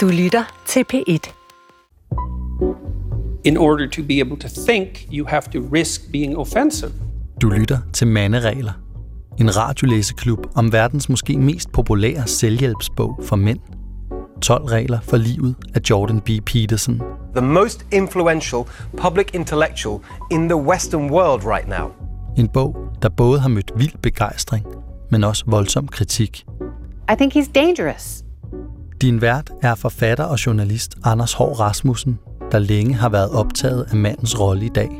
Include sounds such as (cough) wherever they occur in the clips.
Du lytter til P1. In order to be able to think, you have to risk being offensive. Du lytter til Manderegler. En radiolæseklub om verdens måske mest populære selvhjælpsbog for mænd. 12 regler for livet af Jordan B. Peterson. the most influential public intellectual in the Western world right now. En bog, der både har mødt vild begejstring, men også voldsom kritik. I think he's dangerous. Din vært er forfatter og journalist Anders Hård Rasmussen, der længe har været optaget af mandens rolle i dag.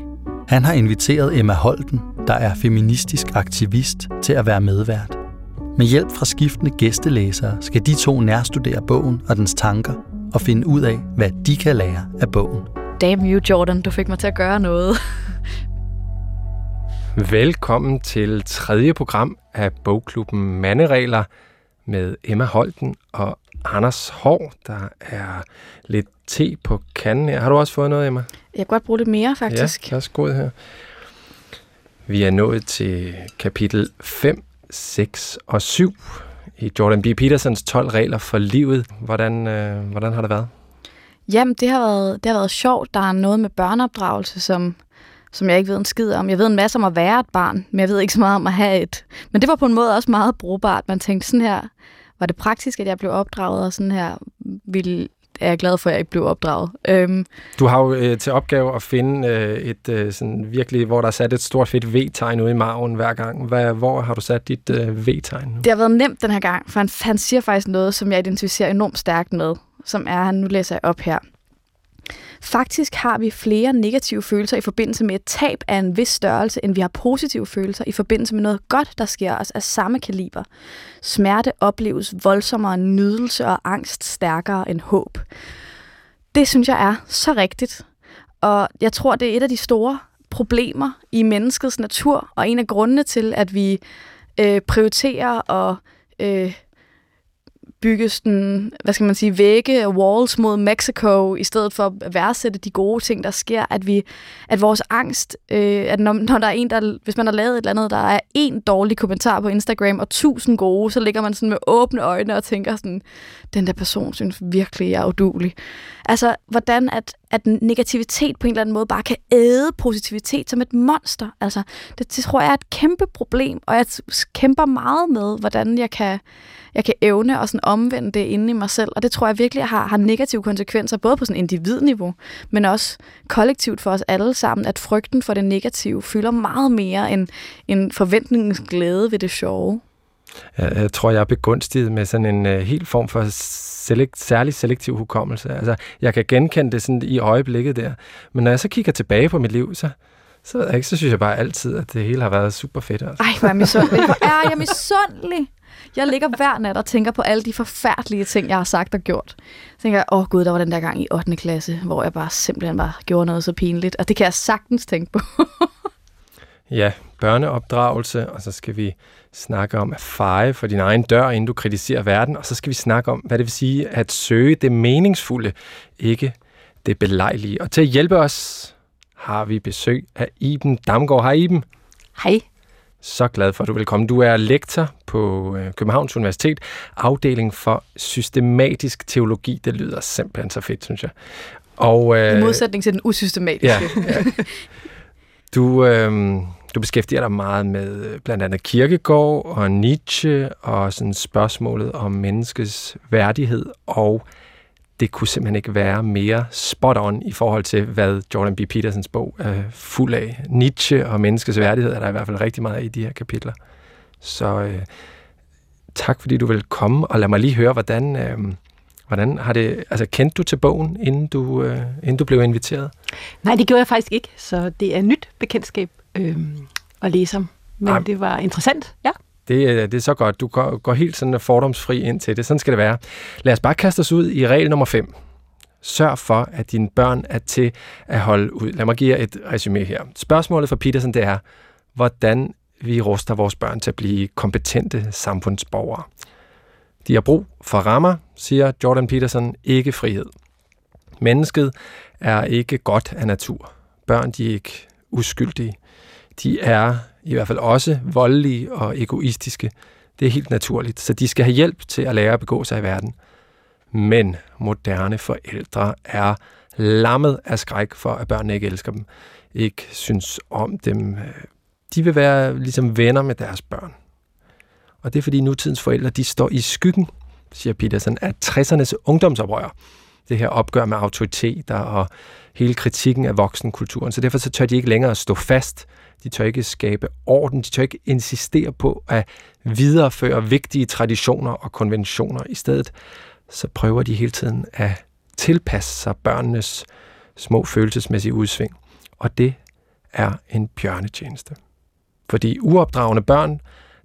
Han har inviteret Emma Holten, der er feministisk aktivist, til at være medvært. Med hjælp fra skiftende gæstelæsere skal de to nærstudere bogen og dens tanker og finde ud af, hvad de kan lære af bogen. Damn you, Jordan. Du fik mig til at gøre noget. Velkommen til tredje program af bogklubben Manderegler med Emma Holten og Anders Hår, der er lidt te på kanden her. Har du også fået noget, Emma? Jeg kan godt bruge lidt mere, faktisk. Ja, værsgo her. Vi er nået til kapitel 5, 6 og 7 i Jordan B. Petersons 12 regler for livet. Hvordan, øh, hvordan har det været? Jamen, det har, været, det har været sjovt. Der er noget med børneopdragelse, som, som jeg ikke ved en skid om. Jeg ved en masse om at være et barn, men jeg ved ikke så meget om at have et. Men det var på en måde også meget brugbart. Man tænkte sådan her, var det praktisk, at jeg blev opdraget, og sådan her ville, er jeg glad for, at jeg ikke blev opdraget. Øhm, Du har jo øh, til opgave at finde øh, et øh, sådan virkelig, hvor der er sat et stort fedt V-tegn ude i maven hver gang. Hvad, hvor har du sat dit øh, V-tegn nu? det har været nemt den her gang, for han, han siger faktisk noget, som jeg identificerer enormt stærkt med, som er, han nu læser jeg op her. Faktisk har vi flere negative følelser i forbindelse med et tab af en vis størrelse, end vi har positive følelser i forbindelse med noget godt, der sker os af samme kaliber. Smerte opleves voldsommere end nydelse og angst stærkere end håb. Det synes jeg er så rigtigt. Og jeg tror, det er et af de store problemer i menneskets natur, og en af grundene til, at vi øh, prioriterer og øh, bygges den, hvad skal man sige, vægge og walls mod Mexico, i stedet for at værdsætte de gode ting, der sker, at vi, at vores angst, øh, at når, når der er en, der, hvis man har lavet et eller andet, der er en dårlig kommentar på Instagram og tusind gode, så ligger man sådan med åbne øjne og tænker sådan, den der person synes virkelig, jeg er udulig. Altså, hvordan at, at negativitet på en eller anden måde bare kan æde positivitet som et monster. Altså, det, det tror jeg er et kæmpe problem, og jeg kæmper meget med, hvordan jeg kan, jeg kan evne og sådan omvende det inde i mig selv. Og det tror jeg virkelig har, har negative konsekvenser, både på sådan individniveau, men også kollektivt for os alle sammen, at frygten for det negative fylder meget mere end, end forventningens glæde ved det sjove. Jeg, jeg tror, jeg er begunstiget med sådan en uh, helt form for selekt, særlig selektiv hukommelse. Altså, jeg kan genkende det sådan i øjeblikket der. Men når jeg så kigger tilbage på mit liv, så, så, ved jeg ikke, så synes jeg bare altid, at det hele har været super fedt. Altså. Ej, hvor er jeg misundelig. Hvor er jeg misundelig. Jeg ligger hver nat og tænker på alle de forfærdelige ting, jeg har sagt og gjort. Så tænker jeg, åh oh, gud, der var den der gang i 8. klasse, hvor jeg bare simpelthen bare gjorde noget så pinligt. Og det kan jeg sagtens tænke på. (laughs) Ja, børneopdragelse, og så skal vi snakke om at feje for din egen dør, inden du kritiserer verden, og så skal vi snakke om, hvad det vil sige at søge det meningsfulde, ikke det belejlige. Og til at hjælpe os har vi besøg af Iben Damgaard. Hej Iben. Hej. Så glad for, at du vil komme. Du er lektor på øh, Københavns Universitet, afdeling for systematisk teologi. Det lyder simpelthen så fedt, synes jeg. Og, I modsætning til den usystematiske. Ja, ja. (laughs) Du, øh, du beskæftiger dig meget med øh, blandt andet Kirkegård og Nietzsche og sådan spørgsmålet om menneskets værdighed, og det kunne simpelthen ikke være mere spot on i forhold til, hvad Jordan B. Petersons bog er fuld af. Nietzsche og menneskets værdighed er der i hvert fald rigtig meget af i de her kapitler. Så øh, tak fordi du vil komme, og lad mig lige høre, hvordan, øh, hvordan har det, altså kendte du til bogen, inden du, øh, inden du blev inviteret? Nej, det gjorde jeg faktisk ikke, så det er nyt bekendtskab øh, at læse om. Men Ej. det var interessant, ja. Det, er- det er så godt. Du går, går helt sådan fordomsfri ind til det. Sådan skal det være. Lad os bare kaste os ud i regel nummer 5. Sørg for, at dine børn er til at holde ud. Lad mig give jer et resume her. Spørgsmålet fra Petersen det er, hvordan vi ruster vores børn til at blive kompetente samfundsborgere. De har brug for rammer, siger Jordan Peterson, ikke frihed. Mennesket er ikke godt af natur. Børn de er ikke uskyldige. De er i hvert fald også voldelige og egoistiske. Det er helt naturligt, så de skal have hjælp til at lære at begå sig i verden. Men moderne forældre er lammet af skræk for, at børnene ikke elsker dem, ikke synes om dem. De vil være ligesom venner med deres børn. Og det er fordi nutidens forældre, de står i skyggen, siger Peterson, af 60'ernes ungdomsoprør. Det her opgør med autoriteter og hele kritikken af voksenkulturen. Så derfor så tør de ikke længere stå fast. De tør ikke skabe orden. De tør ikke insistere på at videreføre vigtige traditioner og konventioner. I stedet så prøver de hele tiden at tilpasse sig børnenes små følelsesmæssige udsving. Og det er en bjørnetjeneste. Fordi uopdragende børn,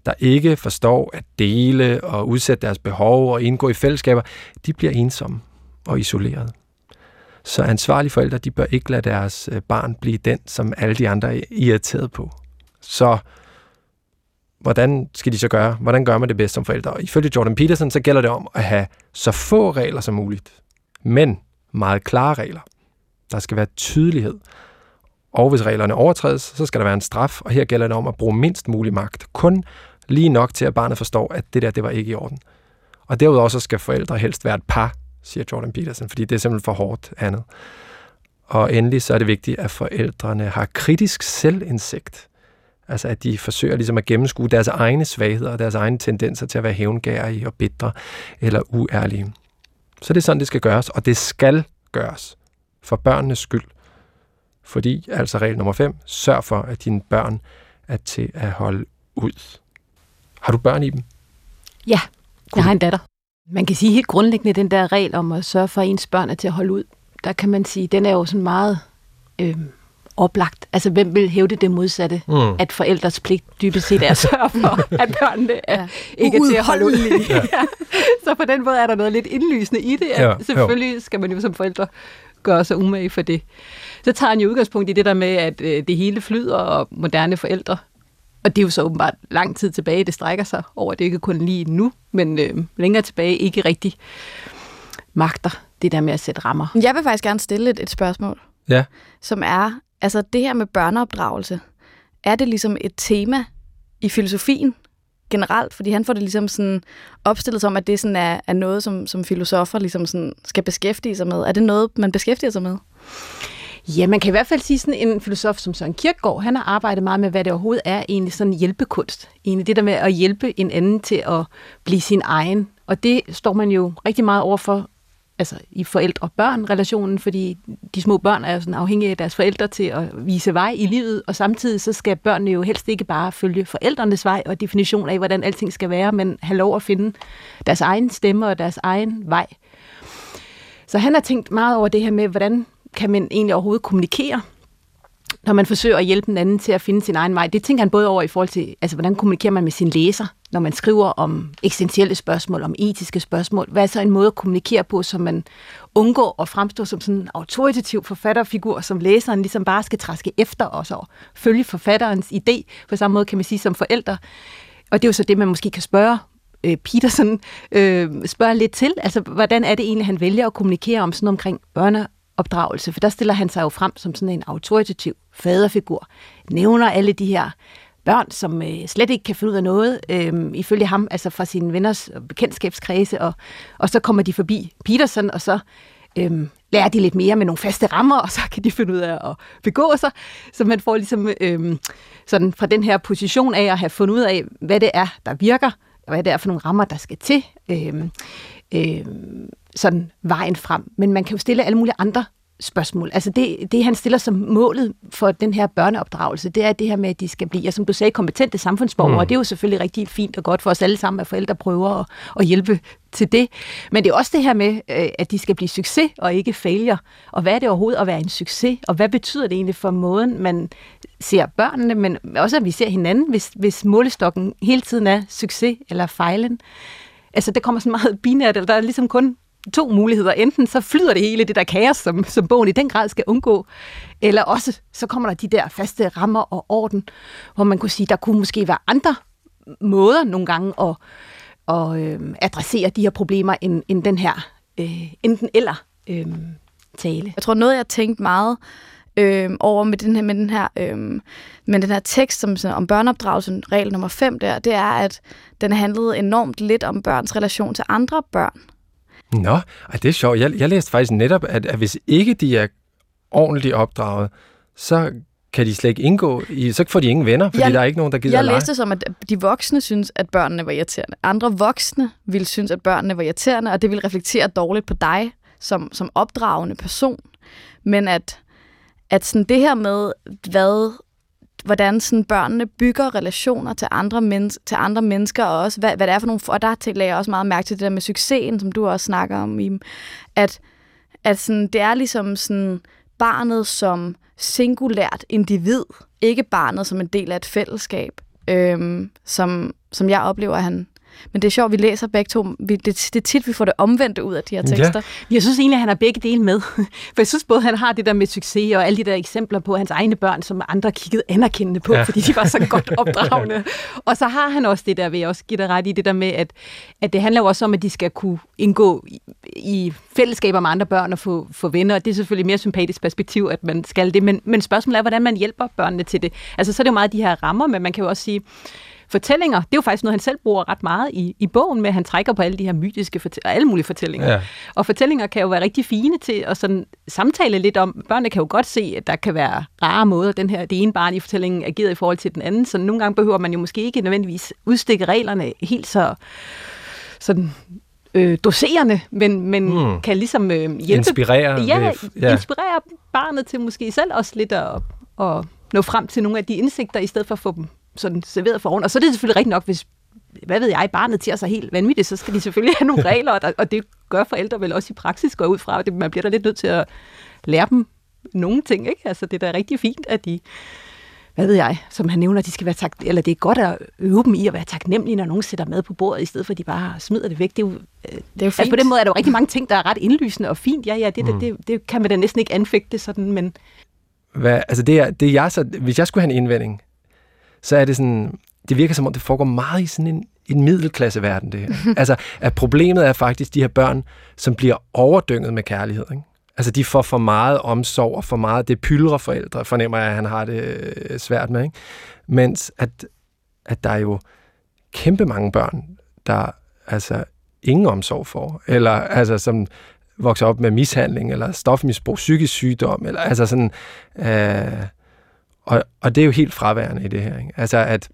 der ikke forstår at dele og udsætte deres behov og indgå i fællesskaber, de bliver ensomme og isolerede. Så ansvarlige forældre, de bør ikke lade deres øh, barn blive den, som alle de andre er irriteret på. Så hvordan skal de så gøre? Hvordan gør man det bedst som forældre? Og ifølge Jordan Peterson, så gælder det om at have så få regler som muligt, men meget klare regler. Der skal være tydelighed. Og hvis reglerne overtrædes, så skal der være en straf, og her gælder det om at bruge mindst mulig magt. Kun lige nok til, at barnet forstår, at det der, det var ikke i orden. Og derudover så skal forældre helst være et par, siger Jordan Peterson, fordi det er simpelthen for hårdt andet. Og endelig så er det vigtigt, at forældrene har kritisk selvindsigt. Altså at de forsøger ligesom at gennemskue deres egne svagheder og deres egne tendenser til at være hævngærige og bitre eller uærlige. Så det er sådan, det skal gøres, og det skal gøres for børnenes skyld. Fordi, altså regel nummer 5, sørg for, at dine børn er til at holde ud. Har du børn i dem? Ja, jeg har en datter. Man kan sige helt grundlæggende, den der regel om at sørge for, at ens børn er til at holde ud, der kan man sige, den er jo sådan meget øh, oplagt. Altså, hvem vil hævde det modsatte? Mm. At forældres pligt dybest set er at sørge for, (laughs) at børnene er, ja. ikke er til at holde ud. (laughs) Ja. Så på den måde er der noget lidt indlysende i det. At ja, selvfølgelig jo. skal man jo som forældre gøre sig umage for det. Så tager han jo udgangspunkt i det der med, at øh, det hele flyder, og moderne forældre og det er jo så åbenbart lang tid tilbage, det strækker sig over, det er ikke kun lige nu, men øh, længere tilbage ikke rigtig magter det der med at sætte rammer. Jeg vil faktisk gerne stille et, et spørgsmål. Ja. Som er, altså det her med børneopdragelse, er det ligesom et tema i filosofien generelt? Fordi han får det ligesom sådan opstillet som, at det sådan er, er noget, som, som filosofer ligesom sådan skal beskæftige sig med. Er det noget, man beskæftiger sig med? Ja, man kan i hvert fald sige sådan en filosof som Søren Kierkegaard, han har arbejdet meget med, hvad det overhovedet er egentlig sådan hjælpekunst. Egentlig det der med at hjælpe en anden til at blive sin egen. Og det står man jo rigtig meget overfor altså i forældre-børn-relationen, fordi de små børn er jo sådan afhængige af deres forældre til at vise vej i livet, og samtidig så skal børnene jo helst ikke bare følge forældrenes vej og definition af, hvordan alting skal være, men have lov at finde deres egen stemme og deres egen vej. Så han har tænkt meget over det her med, hvordan kan man egentlig overhovedet kommunikere, når man forsøger at hjælpe den anden til at finde sin egen vej. Det tænker han både over i forhold til, altså hvordan kommunikerer man med sin læser, når man skriver om eksistentielle spørgsmål, om etiske spørgsmål. Hvad er så en måde at kommunikere på, så man undgår at fremstå som sådan en autoritativ forfatterfigur, som læseren ligesom bare skal træske efter os og følge forfatterens idé. På samme måde kan man sige som forældre. Og det er jo så det, man måske kan spørge øh, Peterson øh, spørger lidt til. Altså, hvordan er det egentlig, han vælger at kommunikere om sådan omkring børne- opdragelse, for der stiller han sig jo frem som sådan en autoritativ faderfigur, nævner alle de her børn, som øh, slet ikke kan finde ud af noget, øh, ifølge ham, altså fra sine venners bekendtskabskredse, og, og så kommer de forbi Peterson, og så øh, lærer de lidt mere med nogle faste rammer, og så kan de finde ud af at begå sig, så man får ligesom øh, sådan fra den her position af at have fundet ud af, hvad det er, der virker, og hvad det er for nogle rammer, der skal til. Øh, øh, sådan vejen frem. Men man kan jo stille alle mulige andre spørgsmål. Altså det, det, han stiller som målet for den her børneopdragelse, det er det her med, at de skal blive, ja, som du sagde, kompetente samfundsborgere. Mm. Og det er jo selvfølgelig rigtig fint og godt for os alle sammen, at forældre prøver at, at hjælpe til det. Men det er også det her med, øh, at de skal blive succes og ikke failure. Og hvad er det overhovedet at være en succes? Og hvad betyder det egentlig for måden, man ser børnene, men også at vi ser hinanden, hvis, hvis målestokken hele tiden er succes eller fejlen? Altså det kommer sådan meget binært, eller der er ligesom kun to muligheder. Enten så flyder det hele, det der kaos, som, som bogen i den grad skal undgå, eller også så kommer der de der faste rammer og orden, hvor man kunne sige, der kunne måske være andre måder nogle gange at, at øh, adressere de her problemer, end, end den her øh, enten eller øh, tale. Jeg tror noget, jeg har tænkt meget øh, over med den her, med den her, øh, med den her tekst som, sådan, om børneopdragelse, regel nummer 5 der, det er, at den handlede enormt lidt om børns relation til andre børn. Nå, ej, det er sjovt. Jeg, jeg læste faktisk netop, at, at hvis ikke de er ordentligt opdraget, så kan de slet ikke indgå i, så får de ingen venner, fordi Jeg- der er ikke nogen, der gider Jeg lege. læste som, at de voksne synes, at børnene var irriterende. Andre voksne ville synes, at børnene var irriterende, og det ville reflektere dårligt på dig som, som opdragende person. Men at, at sådan det her med, hvad, hvordan sådan børnene bygger relationer til andre, mennesker, til andre mennesker, og også hvad, hvad det er for nogle... Og der lagde jeg også meget mærke til det der med succesen, som du også snakker om, Im, at, at sådan, det er ligesom sådan barnet som singulært individ, ikke barnet som en del af et fællesskab, øhm, som, som jeg oplever, at han... Men det er sjovt, vi læser begge to. Vi, det, det er tit, vi får det omvendte ud af de her Ja. tekster. Jeg synes egentlig, at han har begge dele med. (laughs) For jeg synes både, han har det der med succes og alle de der eksempler på hans egne børn, som andre kiggede anerkendende på, Ja. ja. fordi de var så (laughs) godt opdragende. (laughs) og så har han også det der, vil jeg også give dig ret i, det der med, at, at det handler jo også om, at de skal kunne indgå i, i fællesskaber med andre børn og få, få venner. Og det er selvfølgelig et mere sympatisk perspektiv, at man skal det. Men, men spørgsmålet er, hvordan man hjælper børnene til det. Altså, så er det jo meget de her rammer, men man kan jo også sige, fortællinger, det er jo faktisk noget, han selv bruger ret meget i, i bogen, med at han trækker på alle de her mytiske fortællinger, alle mulige fortællinger. Ja. Og fortællinger kan jo være rigtig fine til at sådan samtale lidt om. Børnene kan jo godt se, at der kan være rare måder, den her, det ene barn i fortællingen agerer i forhold til den anden. Så nogle gange behøver man jo måske ikke nødvendigvis udstikke reglerne helt så sådan, øh, doserende, men, men Mm. kan ligesom øh, hjælpe Inspirere ja, ja. ja. inspirere barnet til måske selv også lidt at, at nå frem til nogle af de indsigter, i stedet for at få dem sådan serveret for oven. Og så er det selvfølgelig rigtigt nok, hvis hvad ved jeg, barnet til sig helt vanvittigt, så skal de selvfølgelig have nogle (laughs) regler, og, der, og det gør forældre vel også i praksis, går ud fra, at det, man bliver da lidt nødt til at lære dem nogle ting, ikke? Altså, det er da rigtig fint, at de, hvad ved jeg, som han nævner, de skal være tak, eller det er godt at øve dem i at være taknemmelige, når nogen sætter mad på bordet, i stedet for at de bare smider det væk. Det er jo, øh, Det er jo altså på fint. den måde er der jo rigtig mange ting, der er ret indlysende og fint. Ja, ja, det, mm. det, det, det kan man da næsten ikke anfægte sådan, men Hvad, altså det er, det er jeg så, hvis jeg skulle have en indvending, så er det sådan, det virker som om, det foregår meget i sådan en, en middelklasseverden, det her. (laughs) altså, at problemet er faktisk de her børn, som bliver overdynget med kærlighed, ikke? Altså, de får for meget omsorg og for meget, det pyldrer forældre, fornemmer jeg, at han har det øh, svært med, ikke? Mens at, at der er jo kæmpe mange børn, der altså ingen omsorg får, eller altså som vokser op med mishandling, eller stofmisbrug, psykisk sygdom, eller altså sådan, øh, og, og det er jo helt fraværende i det her, ikke? Altså at,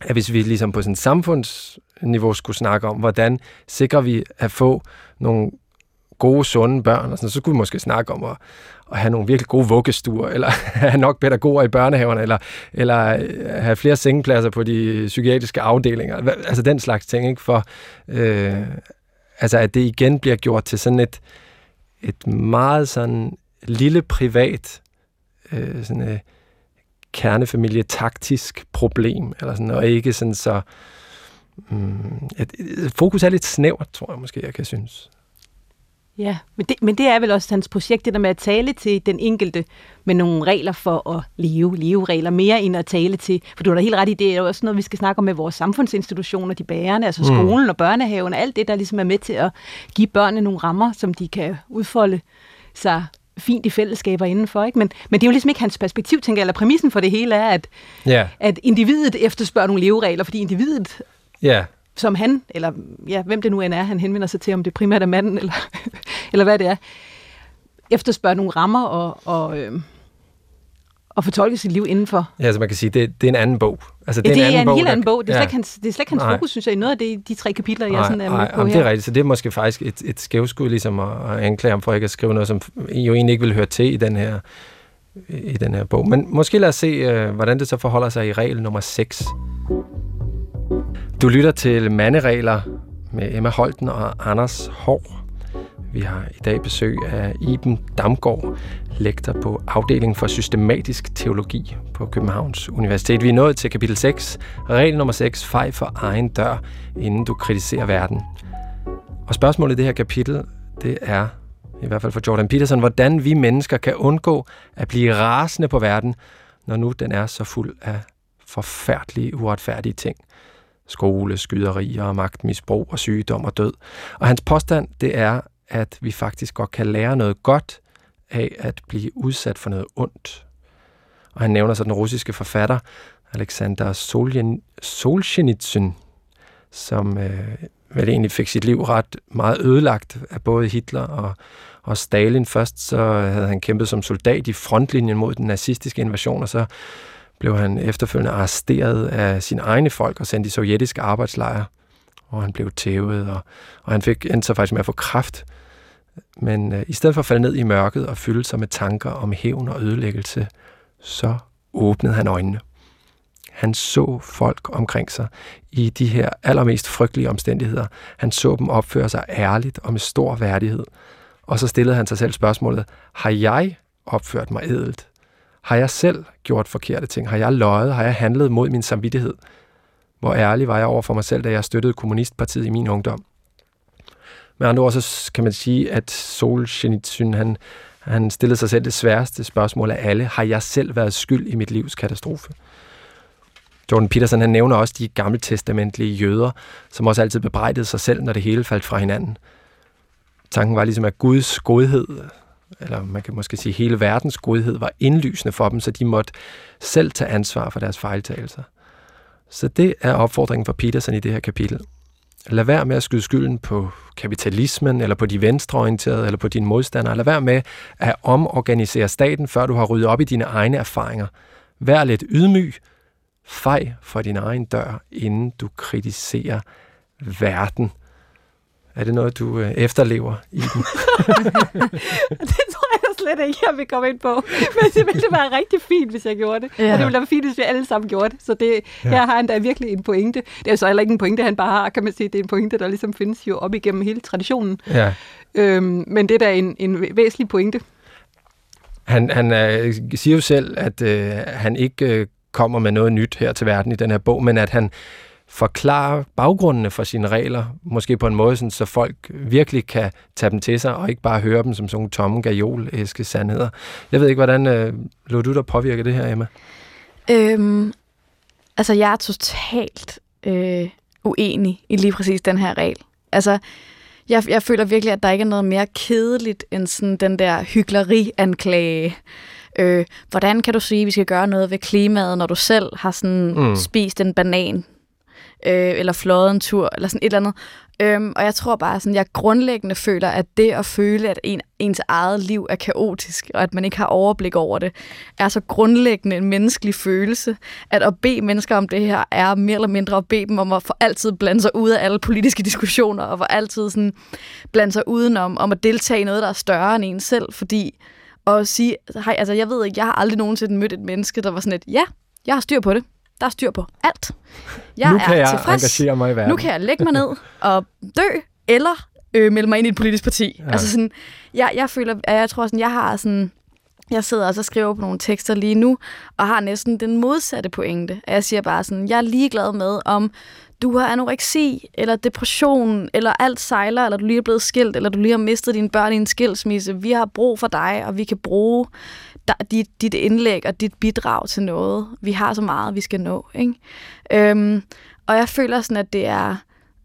at hvis vi ligesom på sådan et samfundsniveau skulle snakke om, hvordan sikrer vi at få nogle gode, sunde børn, og sådan, så skulle vi måske snakke om at, at have nogle virkelig gode vuggestuer, eller (laughs) have nok pædagoger i børnehaverne, eller, eller øh, have flere sengepladser på de psykiatriske afdelinger. Altså den slags ting, ikke? For øh, altså at det igen bliver gjort til sådan et, et meget sådan lille privat øh, sådan, øh, kernefamilie taktisk problem, eller sådan, og ikke sådan så... Mm, et, et, fokus er lidt snævert, tror jeg måske, jeg kan synes. Ja, men det, men det er vel også hans projekt, det der med at tale til den enkelte med nogle regler for at leve, leveregler, mere end at tale til, for du har da helt ret i, det er jo også noget, vi skal snakke om med vores samfundsinstitutioner, de bærende, altså skolen og børnehaven, og alt det, der ligesom er med til at give børnene nogle rammer, som de kan udfolde sig fint i fællesskaber indenfor. Ikke? Men, men det er jo ligesom ikke hans perspektiv, tænker jeg, eller præmissen for det hele er, at, Ja, at individet efterspørger nogle leveregler, fordi individet ja, som han, eller ja, hvem det nu end er, han henvender sig til, om det primært er manden, eller, (laughs) eller hvad det er, efterspørger nogle rammer og, og, øh, og fortolke sit liv indenfor. ja, så man kan sige, det, det er en anden bog. Altså, Det, det er en, anden helt der- anden bog. Det er, ja. slet ikke hans, det er slet ikke hans Nej. fokus, synes jeg, i noget af det, de tre kapitler, jeg Nej, sådan er med nej, på jamen, her. det er rigtigt, så det er måske faktisk et, et skævskud ligesom at, at anklage ham for ikke at skrive noget, som jo egentlig ikke vil høre til i den her, i den her bog. Men måske lad os se, uh, hvordan det så forholder sig i regel nummer 6. Du lytter til Manderegler med Emma Holten og Anders Hov. Vi har i dag besøg af Iben Damgaard, lektor på afdelingen for systematisk teologi på Københavns Universitet. Vi er nået til kapitel 6, regel nummer 6, fej for egen dør, inden du kritiserer verden. Og spørgsmålet i det her kapitel, det er, i hvert fald for Jordan Peterson, hvordan vi mennesker kan undgå at blive rasende på verden, når nu den er så fuld af forfærdelige, uretfærdige ting. Skole, skyderier, magtmisbrug og sygdom og død. Og hans påstand, det er, at vi faktisk godt kan lære noget godt af at blive udsat for noget ondt. Og han nævner så den russiske forfatter Alexander Soljen- Solzhenitsyn, som øh, vel egentlig fik sit liv ret meget ødelagt af både Hitler og, og Stalin. Først så havde han kæmpet som soldat i frontlinjen mod den nazistiske invasion, og så blev han efterfølgende arresteret af sine egne folk og sendt i sovjetiske arbejdslejre, hvor han blev tævet, og, og han fik endte så faktisk med at få kraft. Men øh, i stedet for at falde ned i mørket og fylde sig med tanker om hævn og ødelæggelse, så åbnede han øjnene. Han så folk omkring sig i de her allermest frygtelige omstændigheder. Han så dem opføre sig ærligt og med stor værdighed. Og så stillede han sig selv spørgsmålet, har jeg opført mig edelt? Har jeg selv gjort forkerte ting? Har jeg løjet? Har jeg handlet mod min samvittighed? Hvor ærlig var jeg over for mig selv, da jeg støttede Kommunistpartiet i min ungdom? Med andre ord, så kan man sige, at Solzhenitsyn, han, han stillede sig selv det sværeste spørgsmål af alle. Har jeg selv været skyld i mit livs katastrofe? Jordan Peterson han nævner også de gammeltestamentlige jøder, som også altid bebrejdede sig selv, når det hele faldt fra hinanden. Tanken var ligesom, at Guds godhed, eller man kan måske sige hele verdens godhed, var indlysende for dem, så de måtte selv tage ansvar for deres fejltagelser. Så det er opfordringen for Peterson i det her kapitel. Lad være med at skyde skylden på kapitalismen, eller på de venstreorienterede, eller på dine modstandere. Lad være med at omorganisere staten, før du har ryddet op i dine egne erfaringer. Vær lidt ydmyg, fej for din egen dør, inden du kritiserer verden. Er det noget, du øh, efterlever i den? (laughs) det tror jeg slet ikke, jeg vil komme ind på. (laughs) Men det ville være rigtig fint, hvis jeg gjorde det. Ja. Og det ville være fint, hvis vi alle sammen gjorde det. Så det, ja. her har han da virkelig en pointe. Det er så heller ikke en pointe, han bare har, kan man sige. Det er en pointe, der ligesom findes jo op igennem hele traditionen. Ja. Øhm, men det er da en, en væsentlig pointe. Han, han øh, siger jo selv, at øh, han ikke øh, kommer med noget nyt her til verden i den her bog, men at han forklare baggrundene for sine regler, måske på en måde, sådan, så folk virkelig kan tage dem til sig, og ikke bare høre dem som sådan nogle tomme gajol-æske sandheder. Jeg ved ikke, hvordan øh, lå du der påvirke det her, Emma? Øhm, altså, jeg er totalt øh, uenig i lige præcis den her regel. Altså, jeg, jeg føler virkelig, at der ikke er noget mere kedeligt end sådan den der hyggeleri-anklage. Øh, hvordan kan du sige, at vi skal gøre noget ved klimaet, når du selv har sådan mm. spist en banan øh, eller fløjet en tur, eller sådan et eller andet. Øhm, og jeg tror bare, sådan, jeg grundlæggende føler, at det at føle, at en, ens eget liv er kaotisk, og at man ikke har overblik over det, er så grundlæggende en menneskelig følelse, at at bede mennesker om det her, er mere eller mindre at bede dem om at for altid blande sig ud af alle politiske diskussioner, og for altid sådan blande sig udenom, om at deltage i noget, der er større end en selv, fordi at sige, hej, altså jeg ved ikke, jeg har aldrig nogensinde mødt et menneske, der var sådan et, ja, jeg har styr på det der er styr på alt. Jeg nu kan er jeg tilfreds. engagere mig i verden. Nu kan jeg lægge mig ned og dø, eller øh, melde mig ind i et politisk parti. Ja. Altså sådan, jeg, jeg føler, at jeg tror sådan, jeg har sådan, jeg sidder og skriver på nogle tekster lige nu, og har næsten den modsatte pointe. Jeg siger bare sådan, jeg er ligeglad med, om du har anoreksi, eller depression, eller alt sejler, eller du lige er blevet skilt, eller du lige har mistet dine børn i en skilsmisse. Vi har brug for dig, og vi kan bruge dit, dit indlæg og dit bidrag til noget. Vi har så meget, vi skal nå. Ikke? Øhm, og jeg føler sådan, at det er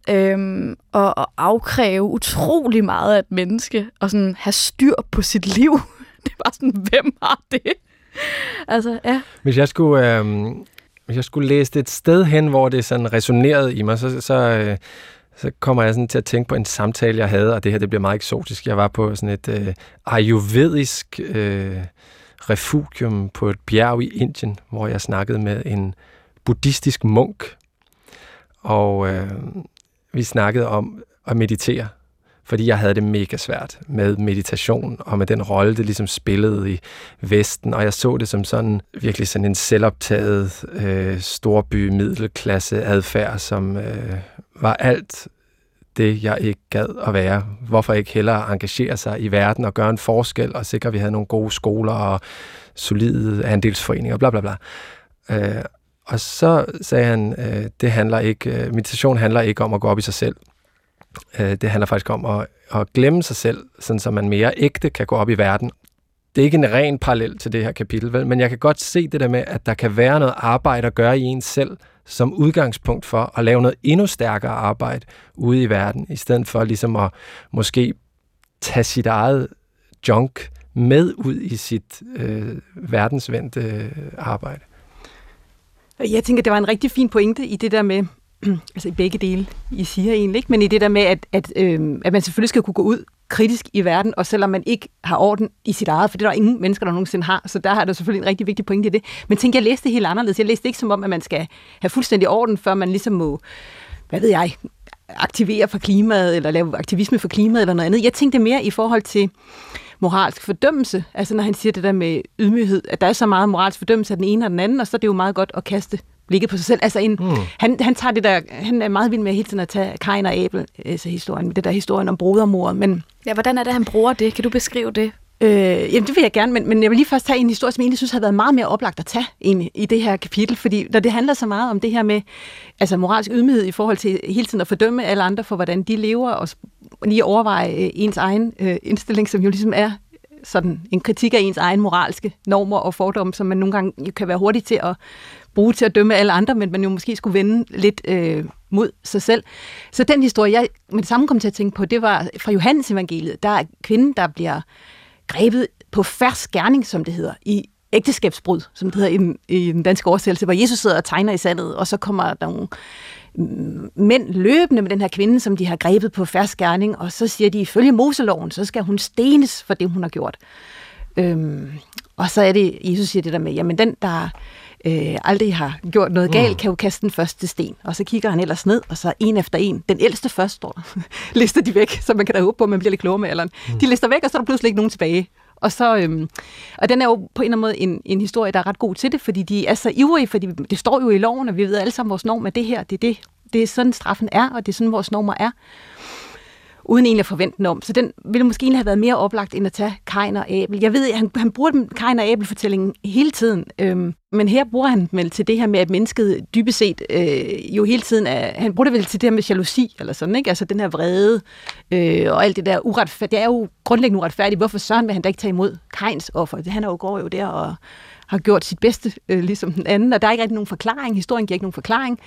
øhm, at, at afkræve utrolig meget af et menneske, og sådan have styr på sit liv. (laughs) Det er bare sådan, hvem har det? altså, ja. Hvis jeg skulle... Øhm hvis jeg skulle læse det et sted hen, hvor det sådan resonerede i mig, så, så, øh, så kommer jeg sådan til at tænke på en samtale, jeg havde, og det her det bliver meget eksotisk. Jeg var på sådan et øh, ayurvedisk øh, refugium på et bjerg i Indien, hvor jeg snakkede med en buddhistisk munk, og øh, vi snakkede om at meditere fordi jeg havde det mega svært med meditation og med den rolle, det ligesom spillede i Vesten, og jeg så det som sådan virkelig sådan en selvoptaget øh, storby middelklasse adfærd, som øh, var alt det, jeg ikke gad at være. Hvorfor ikke hellere engagere sig i verden og gøre en forskel og sikre, at vi havde nogle gode skoler og solide andelsforeninger, bla bla bla. Øh, og så sagde han, øh, det handler ikke, øh, meditation handler ikke om at gå op i sig selv. Øh, det handler faktisk om at, at glemme sig selv, sådan så man mere ægte kan gå op i verden. Det er ikke en ren parallel til det her kapitel, vel? men jeg kan godt se det der med, at der kan være noget arbejde at gøre i en selv, som udgangspunkt for at lave noget endnu stærkere arbejde ude i verden, i stedet for ligesom at måske tage sit eget junk med ud i sit øh, verdensvendte øh, arbejde. Jeg tænker, det var en rigtig fin pointe i det der med, (clears throat) altså i begge dele, I siger egentlig, ikke? men i det der med, at, at, øh, at man selvfølgelig skal kunne gå ud kritisk i verden, og selvom man ikke har orden i sit eget, for det er der ingen mennesker, der nogensinde har, så der har der selvfølgelig en rigtig vigtig pointe i det. Men tænk, jeg læste det helt anderledes. Jeg læste ikke som om, at man skal have fuldstændig orden, før man ligesom må, hvad ved jeg, aktivere for klimaet, eller lave aktivisme for klimaet, eller noget andet. Jeg tænkte mere i forhold til moralsk fordømmelse. Altså når han siger det der med ydmyghed, at der er så meget moralsk fordømmelse af den ene og den anden, og så er det jo meget godt at kaste blikket på sig selv. Altså en, mm. han, han, tager det der, han er meget vild med hele tiden at tage Kain og Abel, altså historien, det der historien om brodermor, men... Ja, hvordan er det, han bruger det? Kan du beskrive det? Øh, jamen, det vil jeg gerne, men, men jeg vil lige først tage en historie, som jeg egentlig synes har været meget mere oplagt at tage egentlig, i det her kapitel, fordi når det handler så meget om det her med altså moralsk ydmyghed i forhold til hele tiden at fordømme alle andre for, hvordan de lever, og lige overveje øh, ens egen øh, indstilling, som jo ligesom er sådan en kritik af ens egen moralske normer og fordomme, som man nogle gange kan være hurtig til at bruge til at dømme alle andre, men man jo måske skulle vende lidt øh, mod sig selv. Så den historie, jeg med det samme kom til at tænke på, det var fra Johannes evangeliet. Der er kvinden, der bliver grebet på færds gerning, som det hedder, i ægteskabsbrud, som det hedder i i den danske oversættelse, hvor Jesus sidder og tegner i sandet, og så kommer der nogle mm, mænd løbende med den her kvinde, som de har grebet på færds gerning, og så siger de, ifølge Moseloven, så skal hun stenes for det, hun har gjort. Øhm, og så er det, Jesus siger det der med, jamen den, der øh, aldrig har gjort noget galt, mm. kan jo kaste den første sten. Og så kigger han ellers ned, og så en efter en. Den ældste først står der. (laughs) lister de væk, så man kan da håbe på, at man bliver lidt klogere med alderen. Mm. De lister væk, og så er der pludselig ikke nogen tilbage. Og, så, øhm, og den er jo på en eller anden måde en, en historie, der er ret god til det, fordi de er så ivrige, fordi det står jo i loven, og vi ved alle sammen, vores norm er det her, det er det. Det er sådan, straffen er, og det er sådan, vores normer er uden egentlig at forvente den om. Så den ville måske egentlig have været mere oplagt, end at tage Kain og Abel. Jeg ved, at han, han bruger den Kain og Abel-fortællingen hele tiden, øhm, men her bruger han den til det her med, at mennesket dybest set øh, jo hele tiden er, han bruger det vel til det her med jalousi, eller sådan, ikke? Altså den her vrede, øh, og alt det der uretfærdigt. Det er jo grundlæggende uretfærdigt. Hvorfor søren vil han da ikke tage imod Kains offer? Det, han er jo går jo der og har gjort sit bedste, øh, ligesom den anden, og der er ikke rigtig nogen forklaring. Historien giver ikke nogen forklaring.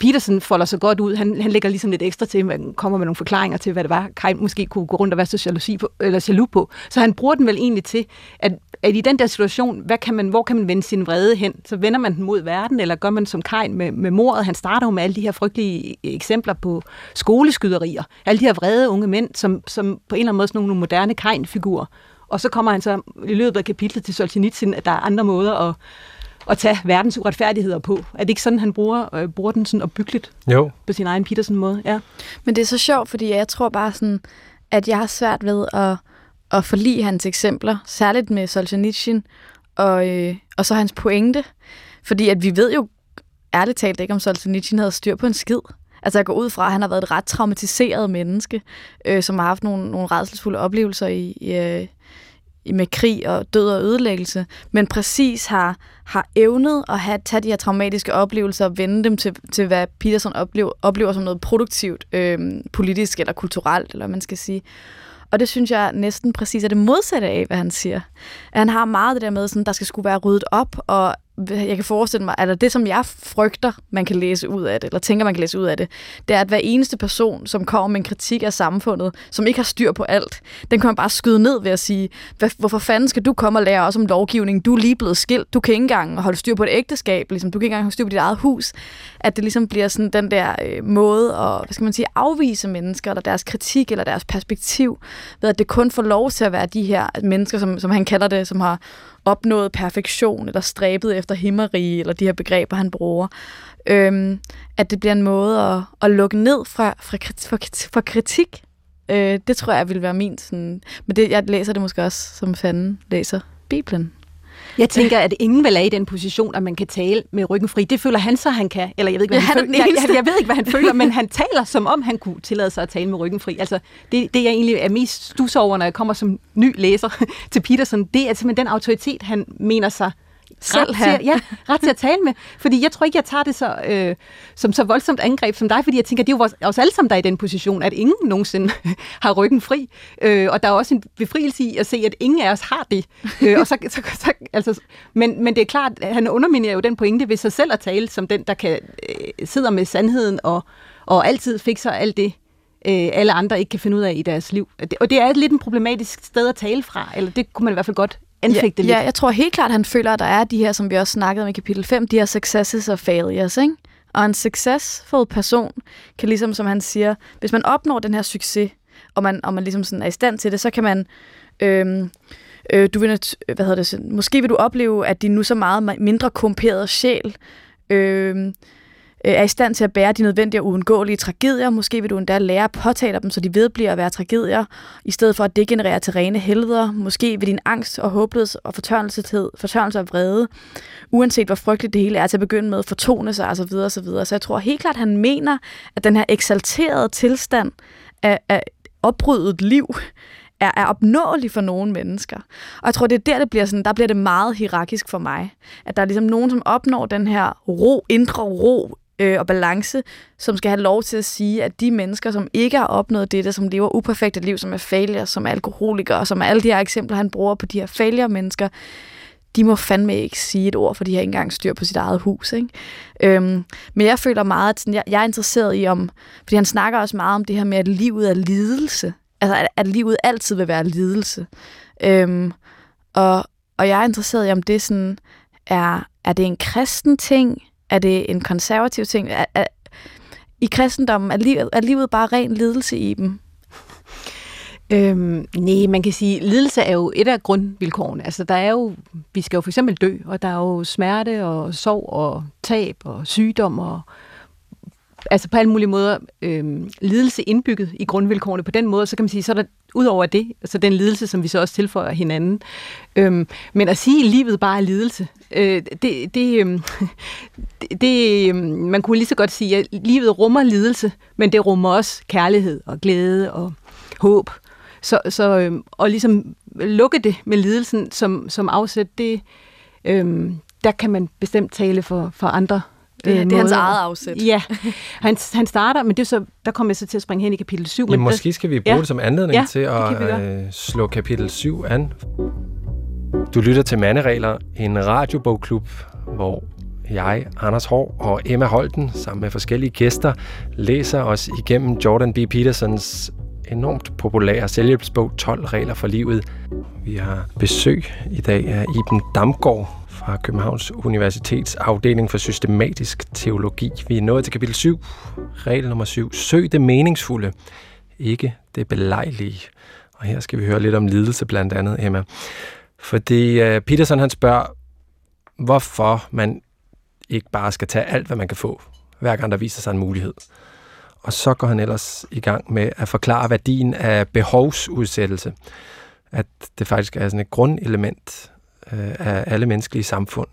Petersen folder sig godt ud. Han, han lægger ligesom lidt ekstra til, man kommer med nogle forklaringer til, hvad det var, Kai måske kunne gå rundt og være så jalousi på, eller jaloux på. Så han bruger den vel egentlig til, at, at i den der situation, hvad kan man, hvor kan man vende sin vrede hen? Så vender man den mod verden, eller gør man som Kai med, med mordet? Han starter jo med alle de her frygtelige eksempler på skoleskyderier. Alle de her vrede unge mænd, som, som på en eller anden måde sådan nogle moderne Kain-figurer. Og så kommer han så i løbet af kapitlet til Solzhenitsyn, at der er andre måder at at tage verdens uretfærdigheder på. Er det ikke sådan, han bruger, øh, bruger den sådan opbyggeligt jo. på sin egen Peterson-måde? Ja. Men det er så sjovt, fordi jeg tror bare sådan, at jeg har svært ved at, at forlige hans eksempler, særligt med Solzhenitsyn, og, øh, og så hans pointe. Fordi at vi ved jo ærligt talt ikke, om Solzhenitsyn havde styr på en skid. Altså jeg går ud fra, at han har været et ret traumatiseret menneske, øh, som har haft nogle, nogle redselsfulde oplevelser i, i, øh, med krig og død og ødelæggelse, men præcis har, har evnet at have, tage de her traumatiske oplevelser og vende dem til, til hvad Peterson oplever, oplever som noget produktivt, øh, politisk eller kulturelt, eller hvad man skal sige. Og det synes jeg næsten præcis er det modsatte af, hvad han siger. At han har meget det der med, at der skal skulle være ryddet op, og jeg kan forestille mig, eller det, som jeg frygter, man kan læse ud af det, eller tænker, man kan læse ud af det, det er, at hver eneste person, som kommer med en kritik af samfundet, som ikke har styr på alt, den kan man bare skyde ned ved at sige, hvorfor fanden skal du komme og lære os om lovgivning? Du er lige blevet skilt, du kan ikke engang holde styr på et ægteskab, ligesom, du kan ikke engang holde styr på dit eget hus. At det ligesom bliver sådan den der øh, måde at, hvad skal man sige, afvise mennesker, eller deres kritik, eller deres perspektiv, ved at det kun får lov til at være de her mennesker, som, som han kalder det, som har opnået perfektion, eller stræbet efter himmeri, eller de her begreber, han bruger. Øhm, at det bliver en måde at, at lukke ned fra, fra, for, for kritik. Øh, det tror jeg vil være min sådan... Men det, jeg læser det måske også, som fanden læser Bibelen. Jeg tænker, at ingen vil er i den position, at man kan tale med ryggen fri. Det føler han så, han kan. Eller jeg ved ikke, hvad han, han føler. Jeg, jeg, jeg ved ikke, hvad han føler, men han taler, som om han kunne tillade sig at tale med ryggen fri. Altså, det, det jeg egentlig er mest stus over, når jeg kommer som ny læser (laughs) til Peterson, det er simpelthen den autoritet, han mener sig selv have. Til, ja, ret til at tale med. Fordi jeg tror ikke, jeg tager det så, øh, som så voldsomt angreb som dig, fordi jeg tænker, det er jo vores, os alle sammen, der er i den position, at ingen nogensinde (laughs) har ryggen fri. Øh, og der er også en befrielse i at se, at ingen af os har det. Øh, og så, så, så, altså, men, men det er klart, at han underminerer jo den pointe ved sig selv at tale som den, der kan øh, sidder med sandheden og, og altid fikser alt det, øh, alle andre ikke kan finde ud af i deres liv. Og det er et lidt en problematisk sted at tale fra, eller det kunne man i hvert fald godt anfægte ja, lidt. Ja, jeg tror helt klart, at han føler, at der er de her, som vi også snakkede om i kapitel 5, de her successes og failures, ikke? Og en succesful person kan ligesom, som han siger, hvis man opnår den her succes, og man, og man ligesom sådan er i stand til det, så kan man... Øhm, øh, du vil, hvad hedder det, måske vil du opleve, at din nu så meget mindre korrumperede sjæl øh, Øh, er i stand til at bære de nødvendige og uundgåelige tragedier. Måske vil du endda lære at påtale dem, så de vedbliver at være tragedier, i stedet for at degenerere til rene helveder. Måske vil din angst og håbløshed og fortørnelsethed, fortørnelse og vrede, uanset hvor frygteligt det hele er til at begynde med, fortone sig osv. osv. Så jeg tror helt klart, at han mener, at den her eksalterede tilstand af, af opbrydet liv, er, er opnåelig for nogle mennesker. Og jeg tror, det er der, det bliver sådan, der bliver det meget hierarkisk for mig. At der er ligesom nogen, som opnår den her ro, indre ro øh, og balance, som skal have lov til at sige, at de mennesker, som ikke har opnået det, som lever uperfekte liv, som er failure, som er alkoholikere, som er alle de her eksempler, han bruger på de her failure-mennesker, de må fandme ikke sige et ord, for de har ikke engang styr på sit eget hus. Ikke? Øhm, men jeg føler meget, at sådan, jeg, jeg er interesseret i om, fordi han snakker også meget om det her med, at livet er lidelse. Altså, at, at livet altid vil være lidelse. Øhm, og, og jeg er interesseret i, om det sådan er, er det en kristen ting? Er det en konservativ ting? Er, er, I kristendommen er livet, er livet bare ren lidelse i dem? Øhm, nej, man kan sige, lidelse er jo et af grundvilkårene. Altså, der er jo, vi skal jo for eksempel dø, og der er jo smerte og sorg og tab og sygdom og altså på alle mulige måder øh, lidelse indbygget i grundvilkårene. På den måde, så kan man sige, så er der ud over det, altså den lidelse, som vi så også tilføjer hinanden. Øhm, men at sige, at livet bare er lidelse, øh, det, det, øh, (laughs) det, det, øh, man kunne lige så godt sige, at livet rummer lidelse, men det rummer også kærlighed og glæde og håb. Så, så øh, og ligesom lukke det med lidelsen som, som afsæt, det, øh, der kan man bestemt tale for, for andre det, øh, det er hans eget afsæt. Ja, han, han starter, men det er så, der kommer jeg så til at springe hen i kapitel 7. Ja, men måske skal vi bruge ja. det som anledning ja, til at øh, slå kapitel 7 an. Du lytter til Manderegler, en radiobogklub, hvor jeg, Anders Hård og Emma Holten, sammen med forskellige gæster, læser os igennem Jordan B. Petersons enormt populære selvhjælpsbog 12 regler for livet. Vi har besøg i dag af Iben Damgaard fra Københavns Universitets afdeling for systematisk teologi. Vi er nået til kapitel 7, regel nummer 7. Søg det meningsfulde, ikke det belejlige. Og her skal vi høre lidt om lidelse blandt andet, Emma. Fordi uh, Peterson han spørger, hvorfor man ikke bare skal tage alt, hvad man kan få, hver gang der viser sig en mulighed. Og så går han ellers i gang med at forklare værdien af behovsudsættelse. At det faktisk er sådan et grundelement øh, af alle menneskelige samfund.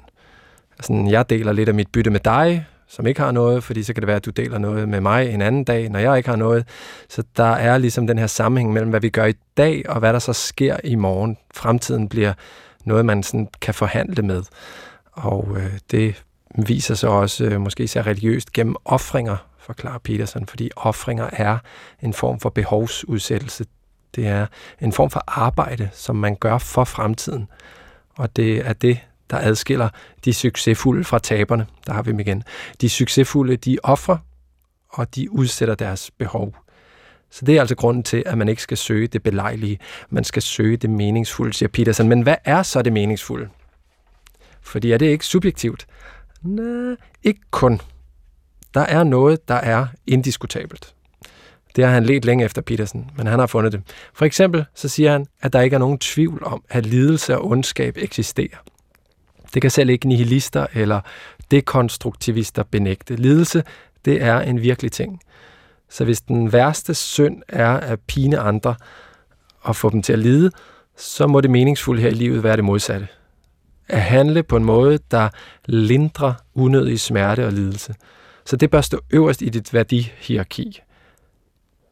Altså, jeg deler lidt af mit bytte med dig, som ikke har noget, fordi så kan det være, at du deler noget med mig en anden dag, når jeg ikke har noget. Så der er ligesom den her sammenhæng mellem, hvad vi gør i dag, og hvad der så sker i morgen. Fremtiden bliver noget, man sådan kan forhandle med. Og øh, det viser sig også, øh, måske især religiøst, gennem offringer, forklarer Peterson, fordi offringer er en form for behovsudsættelse. Det er en form for arbejde, som man gør for fremtiden. Og det er det, der adskiller de succesfulde fra taberne. Der har vi dem igen. De succesfulde, de offrer, og de udsætter deres behov. Så det er altså grunden til, at man ikke skal søge det belejlige. Man skal søge det meningsfulde, siger Peterson. Men hvad er så det meningsfulde? Fordi er det ikke subjektivt? Nej, ikke kun. Der er noget, der er indiskutabelt. Det har han let længe efter Petersen, men han har fundet det. For eksempel så siger han, at der ikke er nogen tvivl om, at lidelse og ondskab eksisterer. Det kan selv ikke nihilister eller dekonstruktivister benægte. Lidelse, det er en virkelig ting. Så hvis den værste synd er at pine andre og få dem til at lide, så må det meningsfulde her i livet være det modsatte. At handle på en måde, der lindrer unødig smerte og lidelse. Så det bør stå øverst i dit værdihierarki.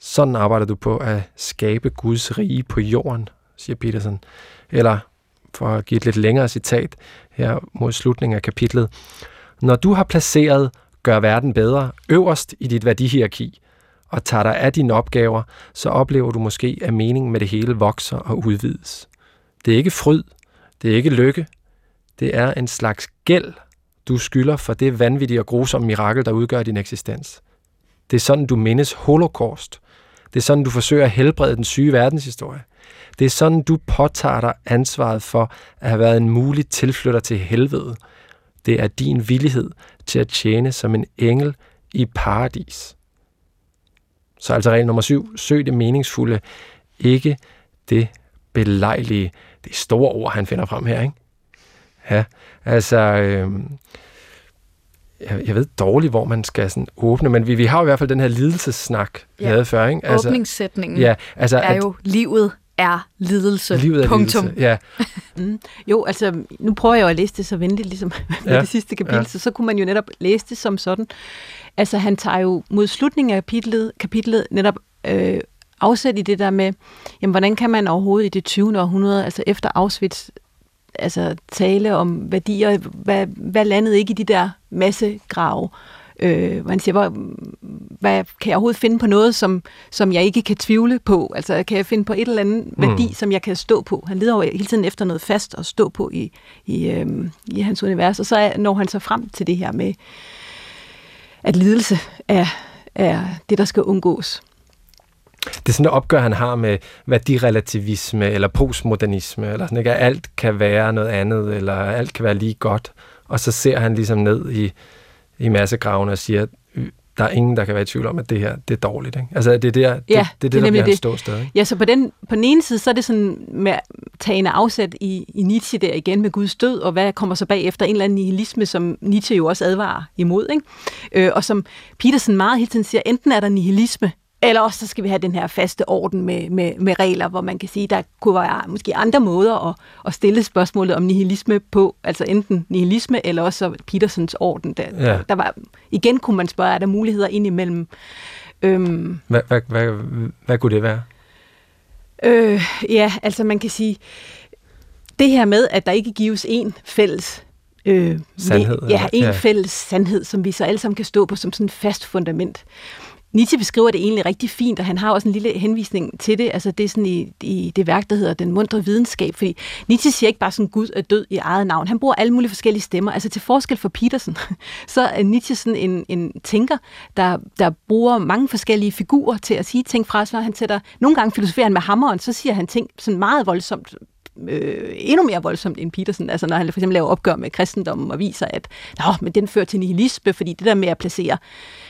Sådan arbejder du på at skabe Guds rige på jorden, siger Peterson. Eller for at give et lidt længere citat her mod slutningen af kapitlet. Når du har placeret gør verden bedre øverst i dit værdihierarki, og tager dig af dine opgaver, så oplever du måske, at meningen med det hele vokser og udvides. Det er ikke fryd, det er ikke lykke, det er en slags gæld, du skylder for det vanvittige og grusomme mirakel, der udgør din eksistens. Det er sådan, du mindes holocaust, det er sådan, du forsøger at helbrede den syge verdenshistorie. Det er sådan, du påtager dig ansvaret for at have været en mulig tilflytter til helvede. Det er din villighed til at tjene som en engel i paradis. Så altså regel nummer syv, søg det meningsfulde, ikke det belejlige. Det er store ord, han finder frem her, ikke? Ja, altså, øh, jeg, jeg ved dårligt, hvor man skal sådan åbne, men vi, vi har jo i hvert fald den her lidelsessnak, vi Ja. havde før, ikke? Altså, Åbningssætningen ja, altså, er jo, livet er lidelse. livet er Punktum. lidelse. Ja, (laughs) Mm. Jo, altså, nu prøver jeg jo at læse det så venligt, ligesom (laughs) med Ja, det sidste kapitel, ja. så, så kunne man jo netop læse det som sådan. Altså, han tager jo mod slutningen af kapitlet, kapitlet netop øh, afsæt i det der med, jamen, hvordan kan man overhovedet i det 20. århundrede, altså efter Auschwitz, altså tale om værdier, hvad, hvad landede ikke i de der massegrave, Øh, han siger, hvor, hvad, kan jeg overhovedet finde på noget, som, som jeg ikke kan tvivle på? Altså, kan jeg finde på et eller andet Mm. værdi, som jeg kan stå på? Han leder jo hele tiden efter noget fast at stå på i, i, øhm, i hans univers, og så er, når han så frem til det her med, at lidelse er, er det, der skal undgås. Det er sådan et opgør, han har med værdirelativisme eller postmodernisme, eller sådan, ikke? At alt kan være noget andet, eller alt kan være lige godt. Og så ser han ligesom ned i, i massegravene og siger, "Øh, der er ingen, der kan være i tvivl om, at det her det er dårligt. Ikke? Altså, det er, der, det, Ja, det, det, er det, der nemlig bliver det. ståsted. Ikke? Ja, så på den, på den ene side, så er det sådan med tagende afsæt i, i Nietzsche der igen med Guds død, og hvad kommer så bagefter en eller anden nihilisme, som Nietzsche jo også advarer imod, ikke? Øh, og som Petersen meget hele tiden siger, enten er der nihilisme, eller også så skal vi have den her faste orden med, med, med regler, hvor man kan sige, der kunne være måske andre måder at, at stille spørgsmålet om nihilisme på, altså enten nihilisme, eller også så Petersens orden. Der, Ja. der var, igen kunne man spørge, er der muligheder indimellem? Øhm, Hvad, hvad, hvad, hvad kunne det være? Øh, ja, altså man kan sige, det her med, at der ikke gives en fælles øh, Sandhed, med- Ja, en ja. fælles sandhed, som vi så alle sammen kan stå på som sådan et fast fundament. Nietzsche beskriver det egentlig rigtig fint, og han har også en lille henvisning til det. Altså det er sådan i, i det værk, der hedder Den mundre videnskab. Fordi Nietzsche siger ikke bare sådan, Gud er død i eget navn. Han bruger alle mulige forskellige stemmer. Altså til forskel for Petersen, (laughs) så er Nietzsche sådan en, en tænker, der, der bruger mange forskellige figurer til at sige ting fra. sig. han sætter, nogle gange filosoferer han med hammeren, så siger han ting sådan meget voldsomt øh, endnu mere voldsomt end Petersen, altså når han for eksempel laver opgør med kristendommen og viser, at Nå, men den fører til nihilisme, fordi det der med at placere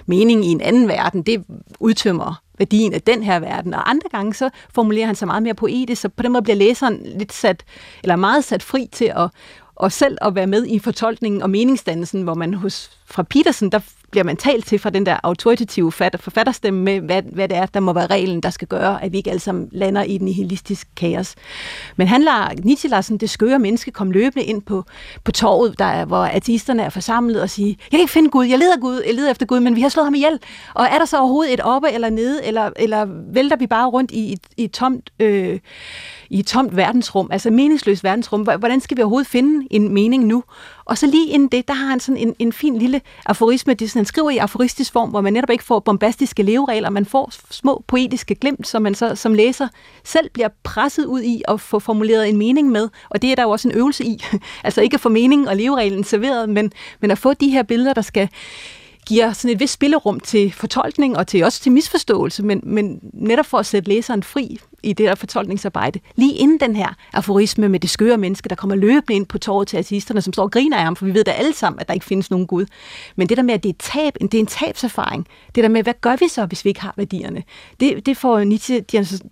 mening i en anden verden, det udtømmer værdien af den her verden, og andre gange så formulerer han sig meget mere poetisk, så på den måde bliver læseren lidt sat, eller meget sat fri til at, og selv at være med i fortolkningen og meningsdannelsen, hvor man hos fra Petersen, der bliver man talt til fra den der autoritative forfatterstemme med, hvad, hvad det er, der må være reglen, der skal gøre, at vi ikke alle sammen lander i den nihilistisk kaos. Men han lader, Nietzsche lader sådan det skøre menneske komme løbende ind på, på torvet, der er, hvor ateisterne er forsamlet og sige, jeg kan ikke finde Gud, jeg leder, Gud, jeg leder efter Gud, men vi har slået ham ihjel. Og er der så overhovedet et oppe eller nede, eller, eller vælter vi bare rundt i et, i et tomt... Øh, i et tomt verdensrum, altså meningsløst verdensrum. Hvordan skal vi overhovedet finde en mening nu? Og så lige inden det, der har han sådan en, en fin lille aforisme, det sådan, han skriver i aforistisk form, hvor man netop ikke får bombastiske leveregler, man får små poetiske glimt, som man så som læser selv bliver presset ud i at få formuleret en mening med. Og det er der jo også en øvelse i. (laughs) altså ikke at få meningen og levereglen serveret, men, men at få de her billeder, der skal giver sådan et vist spillerum til fortolkning og til også til misforståelse, men, men netop for at sætte læseren fri i det der fortolkningsarbejde. Lige inden den her aforisme med det skøre menneske, der kommer løbende ind på torvet til ateisterne, som står og griner af ham, for vi ved da alle sammen, at der ikke findes nogen Gud. Men det der med, at det er, tab, det er en tabserfaring, det der med, hvad gør vi så, hvis vi ikke har værdierne? Det, det får Nietzsche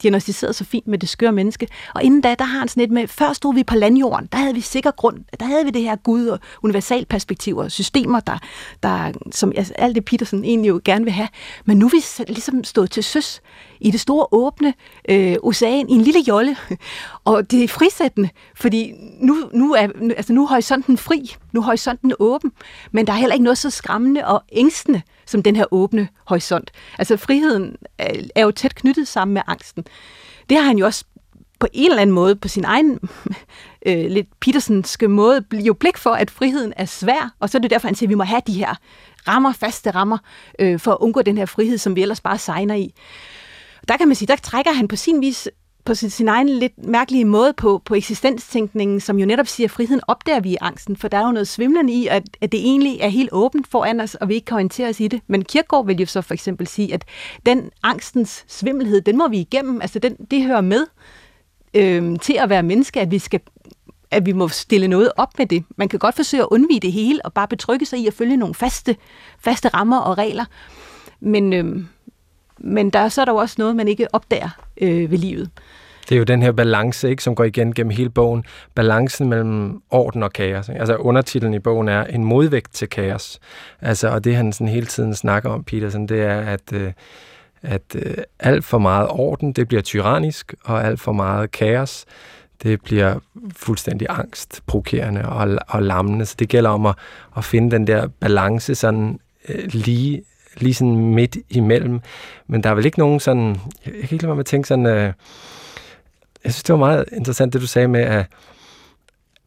diagnostiseret så fint med det skøre menneske. Og inden da, der har han sådan lidt med, før stod vi på landjorden, der havde vi sikker grund, der havde vi det her Gud og universalperspektiver, systemer, der, der som altså, alt det Peterson egentlig jo gerne vil have. Men nu er vi så- ligesom stået til søs i det store åbne øh, ocean i en lille jolle. (laughs) Og det er frisættende, fordi nu, nu, er, altså nu er horisonten fri, nu er horisonten åben, men der er heller ikke noget så skræmmende og ængstende som den her åbne horisont. Altså friheden er, er jo tæt knyttet sammen med angsten. Det har han jo også på en eller anden måde, på sin egen (laughs) øh, lidt Petersenske måde, jo blik for, at friheden er svær, og så er det derfor, han siger, at vi må have de her rammer, faste rammer, øh, for at undgå den her frihed, som vi ellers bare sejner i. Der kan man sige, der trækker han på sin vis på sin, sin egen lidt mærkelige måde på, på eksistenstænkningen, som jo netop siger, at friheden opdager vi i angsten, for der er jo noget svimlende i, at, at det egentlig er helt åbent foran os, og vi ikke kan orientere os i det. Men Kierkegaard vil jo så for eksempel sige, at den angstens svimmelhed, den må vi igennem, altså den, det hører med øh, til at være menneske, at vi skal at vi må stille noget op med det. Man kan godt forsøge at undvige det hele, og bare betrygge sig i at følge nogle faste, faste rammer og regler. Men, øh, men der, så er der jo også noget, man ikke opdager øh, ved livet. Det er jo den her balance, ikke, som går igen gennem hele bogen. Balancen mellem orden og kaos. Ikke? Altså undertitlen i bogen er en modvægt til kaos. Altså, og det han sådan hele tiden snakker om, Peterson, det er, at, øh, at øh, alt for meget orden, det bliver tyrannisk, og alt for meget kaos, det bliver fuldstændig angstprovokerende og, og lammende. Så det gælder om at, at finde den der balance sådan øh, lige, lige sådan midt imellem. Men der er vel ikke nogen sådan, jeg, jeg kan ikke lade mig med at tænke sådan, øh, jeg synes, det var meget interessant, det du sagde med at,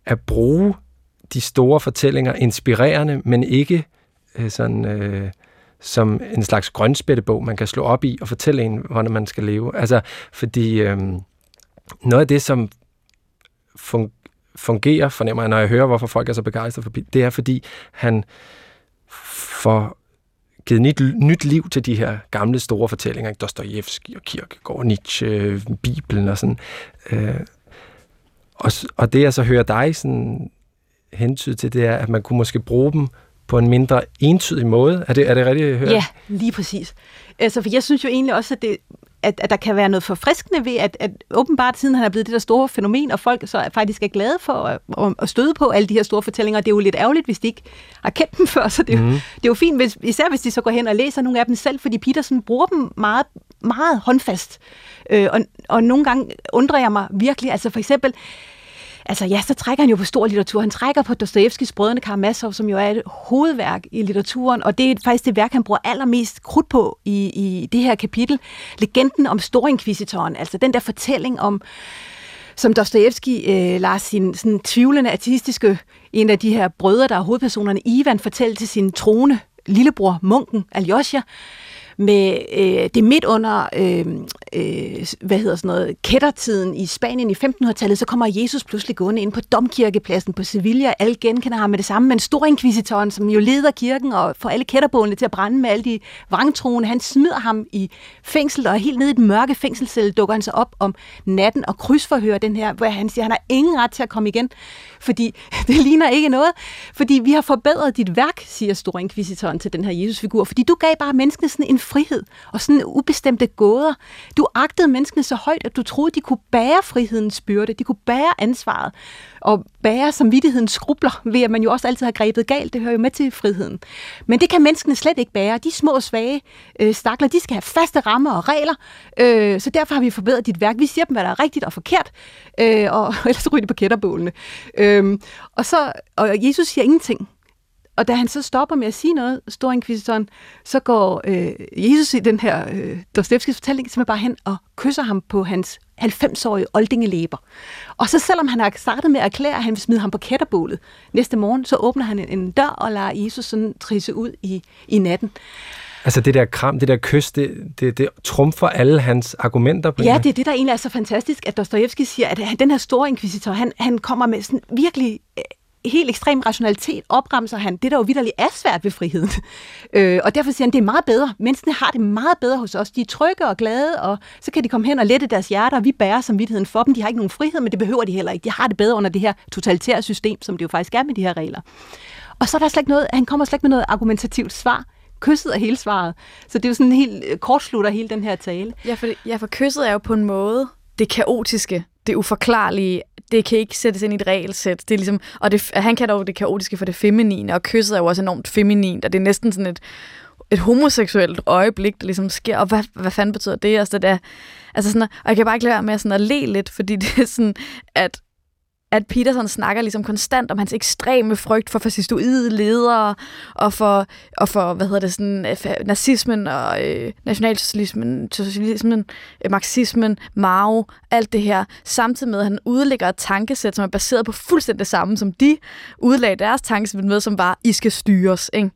at bruge de store fortællinger inspirerende, men ikke øh, sådan... Øh, som en slags grønspættebog, man kan slå op i og fortælle en, hvordan man skal leve. Altså, fordi øh, noget af det, som fungerer, fornemmer jeg, når jeg hører, hvorfor folk er så begejstrede for det er, fordi han får givet nyt, nyt liv til de her gamle store fortællinger, ikke? Dostojevski og Kierkegaard, Nietzsche, Bibelen og sådan. Øh, og, og det, jeg så hører dig sådan hentyde til, det er, at man kunne måske bruge dem på en mindre entydig måde. Er det, er det rigtigt hørt? Ja, lige præcis. Altså, for jeg synes jo egentlig også, at det, at, at der kan være noget forfriskende ved, at, at åbenbart siden han er blevet det der store fænomen, og folk så faktisk er glade for at, at, støde på alle de her store fortællinger. Det er jo lidt ærgerligt, hvis de ikke har kendt dem (laughs) før, så det, mm. det er jo fint, hvis, især hvis de så går hen og læser nogle af dem selv, fordi Petersen bruger dem meget, meget håndfast. Øh, og, og nogle gange undrer jeg mig virkelig, altså for eksempel, altså ja, så trækker han jo på stor litteratur. Han trækker på Dostojevskis Brødrene Karamazov, som jo er et hovedværk i litteraturen, og det er faktisk det værk, han bruger allermest krudt på i, i det her kapitel. Legenden om Storinkvisitoren, altså den der fortælling om, som Dostojevski øh, lader sin sådan, tvivlende artistiske, en af de her brødre, der er hovedpersonerne, Ivan, fortælle til sin trone lillebror, munken Aljosha, med øh, det midt under, øh, øh, hvad hedder sådan noget, kættertiden i Spanien i 1500-tallet, så kommer Jesus pludselig gående ind på domkirkepladsen på Sevilla. Alle genkender ham med det samme, men storinkvisitoren, som jo leder kirken og får alle kætterbålene til at brænde med alle de vrangtroende, han smider ham i fængsel, og helt ned i den mørke fængselscelle dukker han sig op om natten og krydsforhører den her, hvor han siger, at han har ingen ret til at komme igen, fordi (laughs) det ligner ikke noget, fordi vi har forbedret dit værk, siger storinkvisitoren til den her Jesusfigur, fordi du gav bare menneskene sådan en frihed og sådan ubestemte gåder. Du agtede menneskene så højt, at du troede, de kunne bære frihedens byrde, de kunne bære ansvaret og bære samvittighedens skrubler, ved at man jo også altid har grebet galt. Det hører jo med til friheden. Men det kan menneskene slet ikke bære. De små, svage øh, stakler, de skal have faste rammer og regler, øh, så derfor har vi forbedret dit værk. Vi siger dem, hvad der er rigtigt og forkert, øh, og (laughs) ellers ryger de på kætterbålene. Øh, og, så, og Jesus siger ingenting. Og da han så stopper med at sige noget, Storinkvisitoren, så går øh, Jesus i den her øh, Dostevskis fortælling simpelthen bare hen og kysser ham på hans 90-årige oldingelæber. Og så selvom han har startet med at erklære, at han vil smide ham på kætterbålet næste morgen, så åbner han en, en dør og lader Jesus sådan trisse ud i, i natten. Altså det der kram, det der kys, det, det, det trumfer alle hans argumenter på Ja, det er det, der egentlig er så fantastisk, at Dostojevski siger, at den her store inkvisitor, han, han kommer med sådan virkelig helt ekstrem rationalitet opremser han det, der jo vidderligt er svært ved friheden. (laughs) Øh, og derfor siger han, det er meget bedre. Menneskene har det meget bedre hos os. De er trygge og glade, og så kan de komme hen og lette deres hjerter, og vi bærer samvittigheden for dem. De har ikke nogen frihed, men det behøver de heller ikke. De har det bedre under det her totalitære system, som det jo faktisk er med de her regler. Og så er der slet ikke noget, han kommer slet ikke med noget argumentativt svar kysset er hele svaret. Så det er jo sådan helt øh, kortslutter hele den her tale. Ja, for, ja, for kysset er jo på en måde det kaotiske, det uforklarlige, det kan ikke sættes ind i et regelsæt. Det er ligesom, og det, han kan dog det kaotiske for det feminine, og kysset er jo også enormt feminint, og det er næsten sådan et, et homoseksuelt øjeblik, der ligesom sker, og hvad, hvad fanden betyder det? Altså, det er, altså sådan, og jeg kan bare ikke lade være med sådan at le lidt, fordi (laughs) det er sådan, at at Peterson snakker ligesom konstant om hans ekstreme frygt for fascistoide ledere, og for, og for hvad hedder det, sådan, øh, nazismen og øh, nationalsocialismen, socialismen, øh, marxismen, Mao, alt det her, samtidig med, at han udlægger et tankesæt, som er baseret på fuldstændig det samme, som de udlagde deres tankesæt med, som var, I skal styres. Ikke?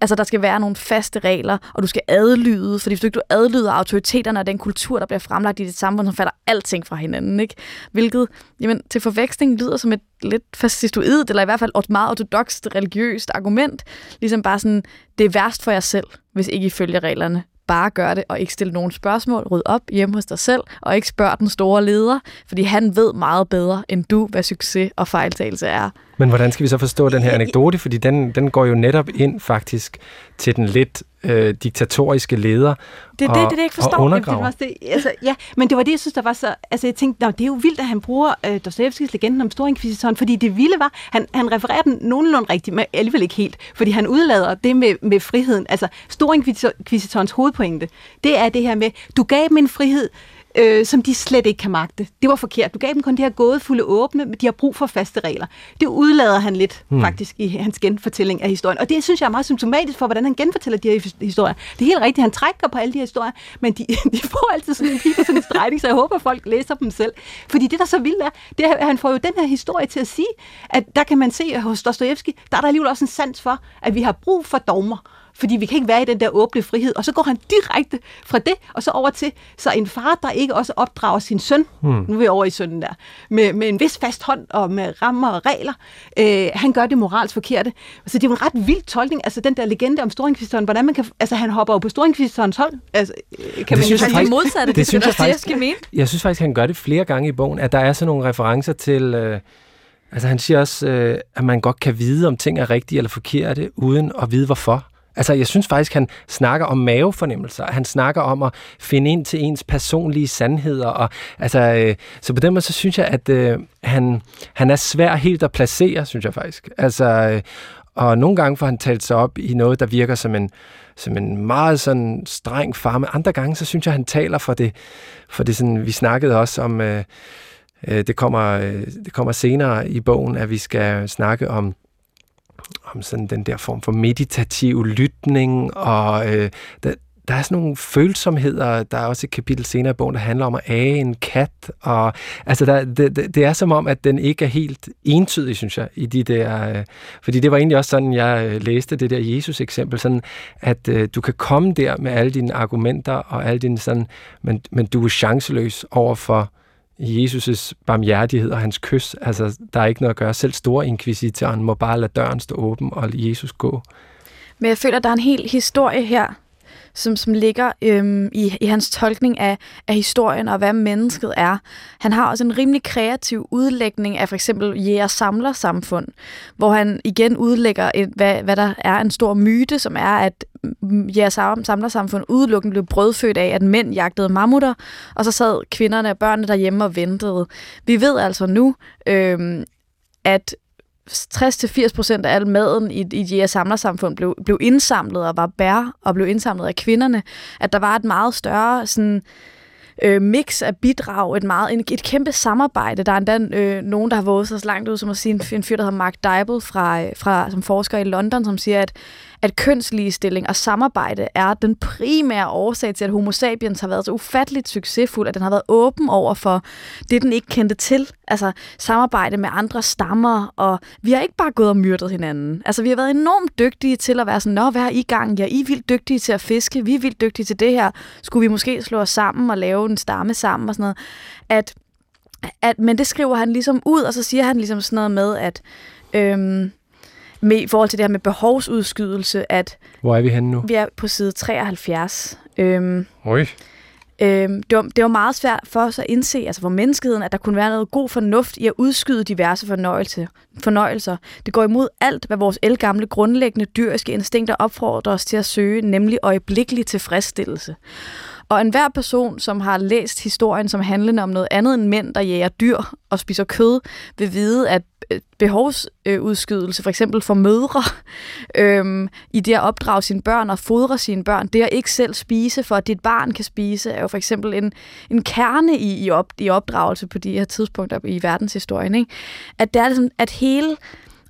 Altså, der skal være nogle faste regler, og du skal adlyde, fordi hvis du ikke adlyder autoriteterne og den kultur, der bliver fremlagt i dit samfund, så falder alting fra hinanden. Ikke? Hvilket, jamen, til forveksling lyder som et lidt fascistoid, eller i hvert fald et meget ortodoxt religiøst argument. Ligesom bare sådan, det er værst for jer selv, hvis ikke I følger reglerne. bare gøre det og ikke stille nogen spørgsmål. Ryd op hjemme hos dig selv og ikke spørg den store leder, fordi han ved meget bedre end du, hvad succes og fejltagelse er. Men hvordan skal vi så forstå den her anekdote? Fordi den, den går jo netop ind faktisk til den lidt øh, diktatoriske leder Det er det, det, det, jeg ikke forstår. Jamen, det var det, altså, ja, men det var det, jeg synes, der var så... Altså, jeg tænkte, det er jo vildt, at han bruger øh, Dostojevskis legenden om Storinkvisitoren, fordi det vilde var, han, han refererer den nogenlunde rigtigt, men alligevel ikke helt, fordi han udlader det med, med friheden. Altså, Storinkvisitorens hovedpointe, det er det her med, du gav dem en frihed, øh, som de slet ikke kan magte. Det var forkert. Du gav dem kun det her gådefulde åbne, men de har brug for faste regler. Det udlader han lidt hmm. faktisk i hans genfortælling af historien. Og det synes jeg er meget symptomatisk for, hvordan han genfortæller de her historier. Det er helt rigtigt, han trækker på alle de her historier, men de, (laughs) de får altid sådan en pige sådan en stregning, så jeg håber, folk læser dem selv. Fordi det, der så vildt er, det er, at han får jo den her historie til at sige, at der kan man se at hos Dostojevski, der er der alligevel også en sans for, at vi har brug for dogmer fordi vi kan ikke være i den der åbne frihed. Og så går han direkte fra det, og så over til så en far, der ikke også opdrager sin søn, hmm. nu er vi over i sønnen der, med, med en vis fast hånd og med rammer og regler. Øh, han gør det moralsk forkerte. Så det er jo en ret vild tolkning, altså den der legende om Storinkvisteren, hvordan man kan, altså han hopper jo på Storinkvisterens hold. Altså, øh, kan man synes jeg faktisk- modsatte, det det, synes jeg faktisk- skal mene. Jeg synes faktisk, han gør det flere gange i bogen, at der er sådan nogle referencer til... Øh, altså han siger også, øh, at man godt kan vide, om ting er rigtige eller forkerte, uden at vide hvorfor. Altså, jeg synes faktisk, han snakker om mavefornemmelser. Han snakker om at finde ind til ens personlige sandheder. Og, altså, øh, så på den måde, så synes jeg, at øh, han, han er svær helt at placere, synes jeg faktisk. Altså, øh, og nogle gange får han talt sig op i noget, der virker som en, som en meget sådan streng far, men andre gange, så synes jeg, han taler for det, for det sådan, vi snakkede også om, øh, øh, det, kommer, øh, det kommer senere i bogen, at vi skal snakke om, om sådan den der form for meditativ lytning, og øh, der, der er sådan nogle følsomheder, der er også et kapitel senere i bogen, der handler om at age en kat, og altså der, det, det, det er som om, at den ikke er helt entydig, synes jeg, i de der, øh, fordi det var egentlig også sådan, jeg øh, læste det der Jesus-eksempel, sådan at øh, du kan komme der med alle dine argumenter, og alle dine sådan, men, men du er chanceløs over for Jesus' barmhjertighed og hans kys. Altså, der er ikke noget at gøre. Selv store inkvisitoren må bare lade døren stå åben og lade Jesus gå. Men jeg føler, at der er en hel historie her, som, som ligger øhm, i, i hans tolkning af, af historien og hvad mennesket er. Han har også en rimelig kreativ udlægning af for eksempel jæger-samler-samfund, hvor han igen udlægger, et, hvad, hvad der er en stor myte, som er, at jæger-samler-samfund udelukkende blev brødfødt af, at mænd jagtede mammutter, og så sad kvinderne og børnene derhjemme og ventede. Vi ved altså nu, øhm, at 60-80% af al maden i, i de her samlersamfund blev, blev indsamlet og var bær og blev indsamlet af kvinderne. At der var et meget større sådan, øh, mix af bidrag, et, meget, en, et kæmpe samarbejde. Der er endda øh, nogen, der har våget sig så langt ud, som at sige en, en fyr, der hedder Mark Dybel, fra, øh, fra, som forsker i London, som siger, at, at kønsligestilling og samarbejde er den primære årsag til, at homo sapiens har været så ufatteligt succesfuld, at den har været åben over for det, den ikke kendte til. Altså samarbejde med andre stammer, og vi har ikke bare gået og myrdet hinanden. Altså vi har været enormt dygtige til at være sådan, nå, hvad er I gang? Ja, I er vildt dygtige til at fiske, vi er vildt dygtige til det her. Skulle vi måske slå os sammen og lave en stamme sammen og sådan noget? At, at, men det skriver han ligesom ud, og så siger han ligesom sådan noget med, at øhm, med, i forhold til det her med behovsudskydelse, at Hvor er vi henne nu? vi er på side 73. Øhm, Oj. Øhm, det, var, det var meget svært for os at indse, altså for menneskeheden, at der kunne være noget god fornuft i at udskyde diverse fornøjelse, fornøjelser. Det går imod alt, hvad vores elgamle grundlæggende dyriske instinkter opfordrer os til at søge, nemlig øjeblikkelig tilfredsstillelse. Og enhver person, som har læst historien som handlende om noget andet end mænd, der jager dyr og spiser kød, vil vide, at øh, behovsudskydelse, for eksempel for mødre, (laughs) øhm, i det at opdrage sine børn og fodre sine børn, det at ikke selv spise, for at dit barn kan spise, er jo for eksempel en, en kerne i, i, op, i opdragelse på de her tidspunkter i verdenshistorien. Ikke? At det er sådan, at hele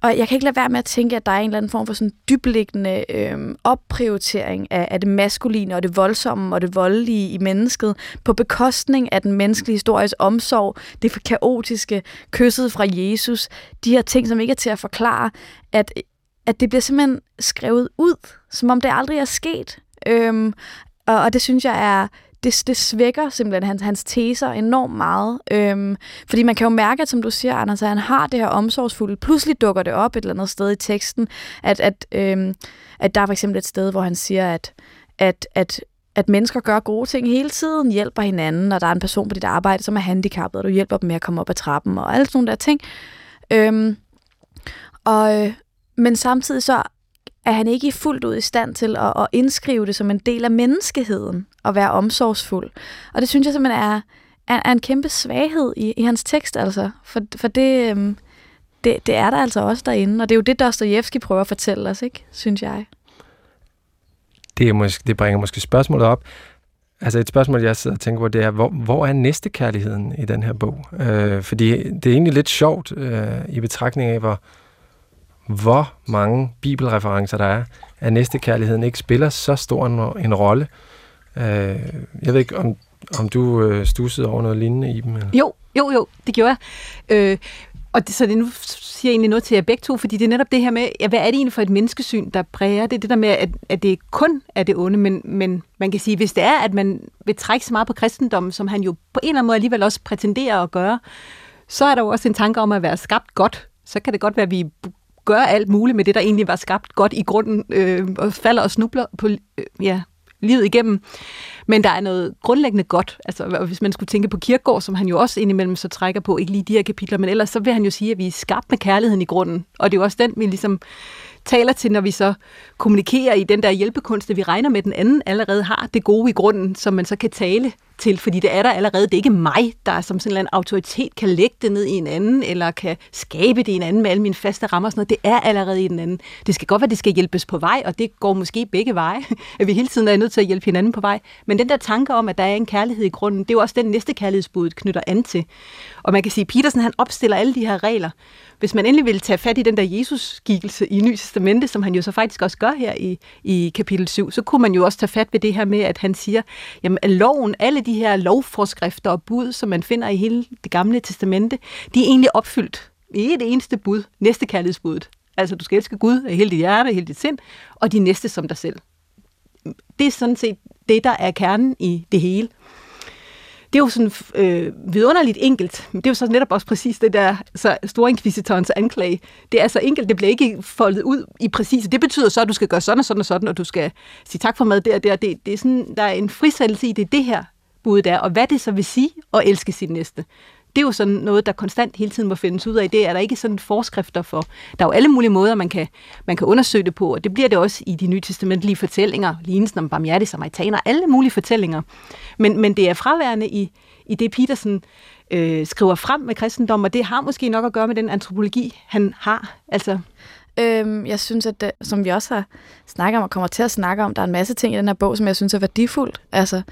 og jeg kan ikke lade være med at tænke, at der er en eller anden form for sådan dybliggende øh, opprioritering af, af det maskuline og det voldsomme og det voldelige i mennesket på bekostning af den menneskelige histories omsorg, det kaotiske, kysset fra Jesus, de her ting, som ikke er til at forklare, at, at det bliver simpelthen skrevet ud, som om det aldrig er sket. Øhm, og, og det synes jeg er det, det svækker simpelthen hans, hans teser enormt meget. Øhm, fordi man kan jo mærke, at som du siger, Anders, at han har det her omsorgsfulde. Pludselig dukker det op et eller andet sted i teksten, at, at, øhm, at der er for eksempel et sted, hvor han siger, at, at, at, at mennesker gør gode ting hele tiden, hjælper hinanden, og der er en person på dit arbejde, som er handicappet, og du hjælper dem med at komme op ad trappen, og alle sådan nogle der ting. Øhm, og, øh, men samtidig så er han ikke fuldt ud i stand til at, at indskrive det som en del af menneskeheden, og være omsorgsfuld. Og det synes jeg simpelthen er, er, er en kæmpe svaghed i, i hans tekst, altså. For, for det, øhm, det, det er der altså også derinde, og det er jo det, Dostojevski prøver at fortælle os, ikke? synes jeg. Det, er måske, det bringer måske spørgsmålet op. Altså et spørgsmål, jeg sidder og tænker på, det er, hvor, hvor er næstekærligheden i den her bog? Øh, fordi det er egentlig lidt sjovt øh, i betragtning af, hvor, hvor mange bibelreferencer der er, at næstekærligheden ikke spiller så stor en, en rolle. Øh, jeg ved ikke, om, om du øh, stussede over noget lignende i dem? Eller? Jo, jo, jo, det gjorde jeg. Øh, og det, så det nu siger jeg egentlig noget til jer begge to, fordi det er netop det her med, ja, hvad er det egentlig for et menneskesyn, der præger det? Det der med, at, at det kun er det onde, men, men man kan sige, hvis det er, at man vil trække så meget på kristendommen, som han jo på en eller anden måde alligevel også prætenderer at gøre, så er der jo også en tanke om at være skabt godt. Så kan det godt være, at vi gør alt muligt med det, der egentlig var skabt godt i grunden, øh, og falder og snubler på øh, ja, livet igennem. Men der er noget grundlæggende godt. Altså, hvis man skulle tænke på Kirkegaard, som han jo også indimellem så trækker på, ikke lige de her kapitler, men ellers så vil han jo sige, at vi er skabt med kærligheden i grunden. Og det er jo også den, vi ligesom taler til, når vi så kommunikerer i den der hjælpekunst, at vi regner med, at den anden allerede har det gode i grunden, som man så kan tale til, fordi det er der allerede. Det er ikke mig, der som sådan en autoritet kan lægge det ned i en anden, eller kan skabe det i en anden med alle mine faste rammer og sådan noget. Det er allerede i den anden. Det skal godt være, at det skal hjælpes på vej, og det går måske begge veje, (laughs) at vi hele tiden er nødt til at hjælpe hinanden på vej. Men den der tanke om, at der er en kærlighed i grunden, det er jo også den næste kærlighedsbud knytter an til. Og man kan sige, at Petersen han opstiller alle de her regler, hvis man endelig vil tage fat i den der Jesus-skikkelse i Nye Testamente, som han jo så faktisk også gør her i, i kapitel 7, så kunne man jo også tage fat ved det her med, at han siger, jamen at loven, alle de her lovforskrifter og bud, som man finder i hele det gamle testamente, de er egentlig opfyldt i et eneste bud, næste kærlighedsbuddet. Altså, du skal elske Gud af hele dit hjerte, hele dit sind, og de næste som dig selv. Det er sådan set det, der er kernen i det hele det er jo sådan øh, vidunderligt enkelt, men det er jo så netop også præcis det der så store inkvisitorens anklage. Det er så enkelt, det bliver ikke foldet ud i præcis. Det betyder så, at du skal gøre sådan og sådan og sådan, og du skal sige tak for mad der og der. Det, det er sådan, der er en frisættelse i, det det her bud der, og hvad det så vil sige at elske sin næste det er jo sådan noget, der konstant hele tiden må findes ud af. Det er der ikke sådan forskrifter for. Der er jo alle mulige måder, man kan, man kan undersøge det på, og det bliver det også i de nye testamentlige fortællinger, lignelsen om barmhjertige samaritaner, alle mulige fortællinger. Men, men det er fraværende i, i det, Petersen øh, skriver frem med kristendom, og det har måske nok at gøre med den antropologi, han har. Altså, Øhm, jeg synes, at det, som vi også har snakket om og kommer til at snakke om, der er en masse ting i den her bog, som jeg synes er værdifuldt. Altså,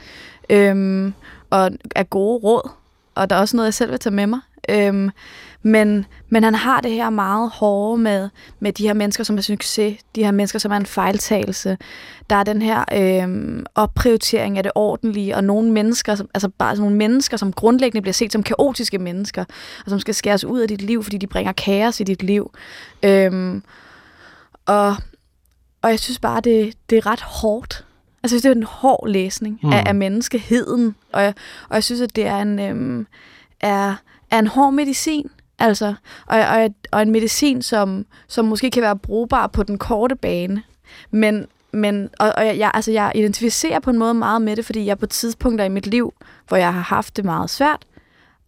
øhm, og er gode råd og der er også noget, jeg selv vil tage med mig. Øhm, men, men han har det her meget hårde med, med de her mennesker, som er succes, de her mennesker, som er en fejltagelse. Der er den her øhm, opprioritering af det ordentlige, og nogle mennesker, som, altså bare nogle mennesker, som grundlæggende bliver set som kaotiske mennesker, og som skal skæres ud af dit liv, fordi de bringer kaos i dit liv. Øhm, og, og jeg synes bare, det, det er ret hårdt Altså, det er en hård læsning mm. af, af menneskeheden, og jeg, og jeg synes, at det er en, øhm, er, er en hård medicin, altså, og, og, og en medicin, som, som måske kan være brugbar på den korte bane, men, men og, og jeg, altså, jeg identificerer på en måde meget med det, fordi jeg på tidspunkter i mit liv, hvor jeg har haft det meget svært,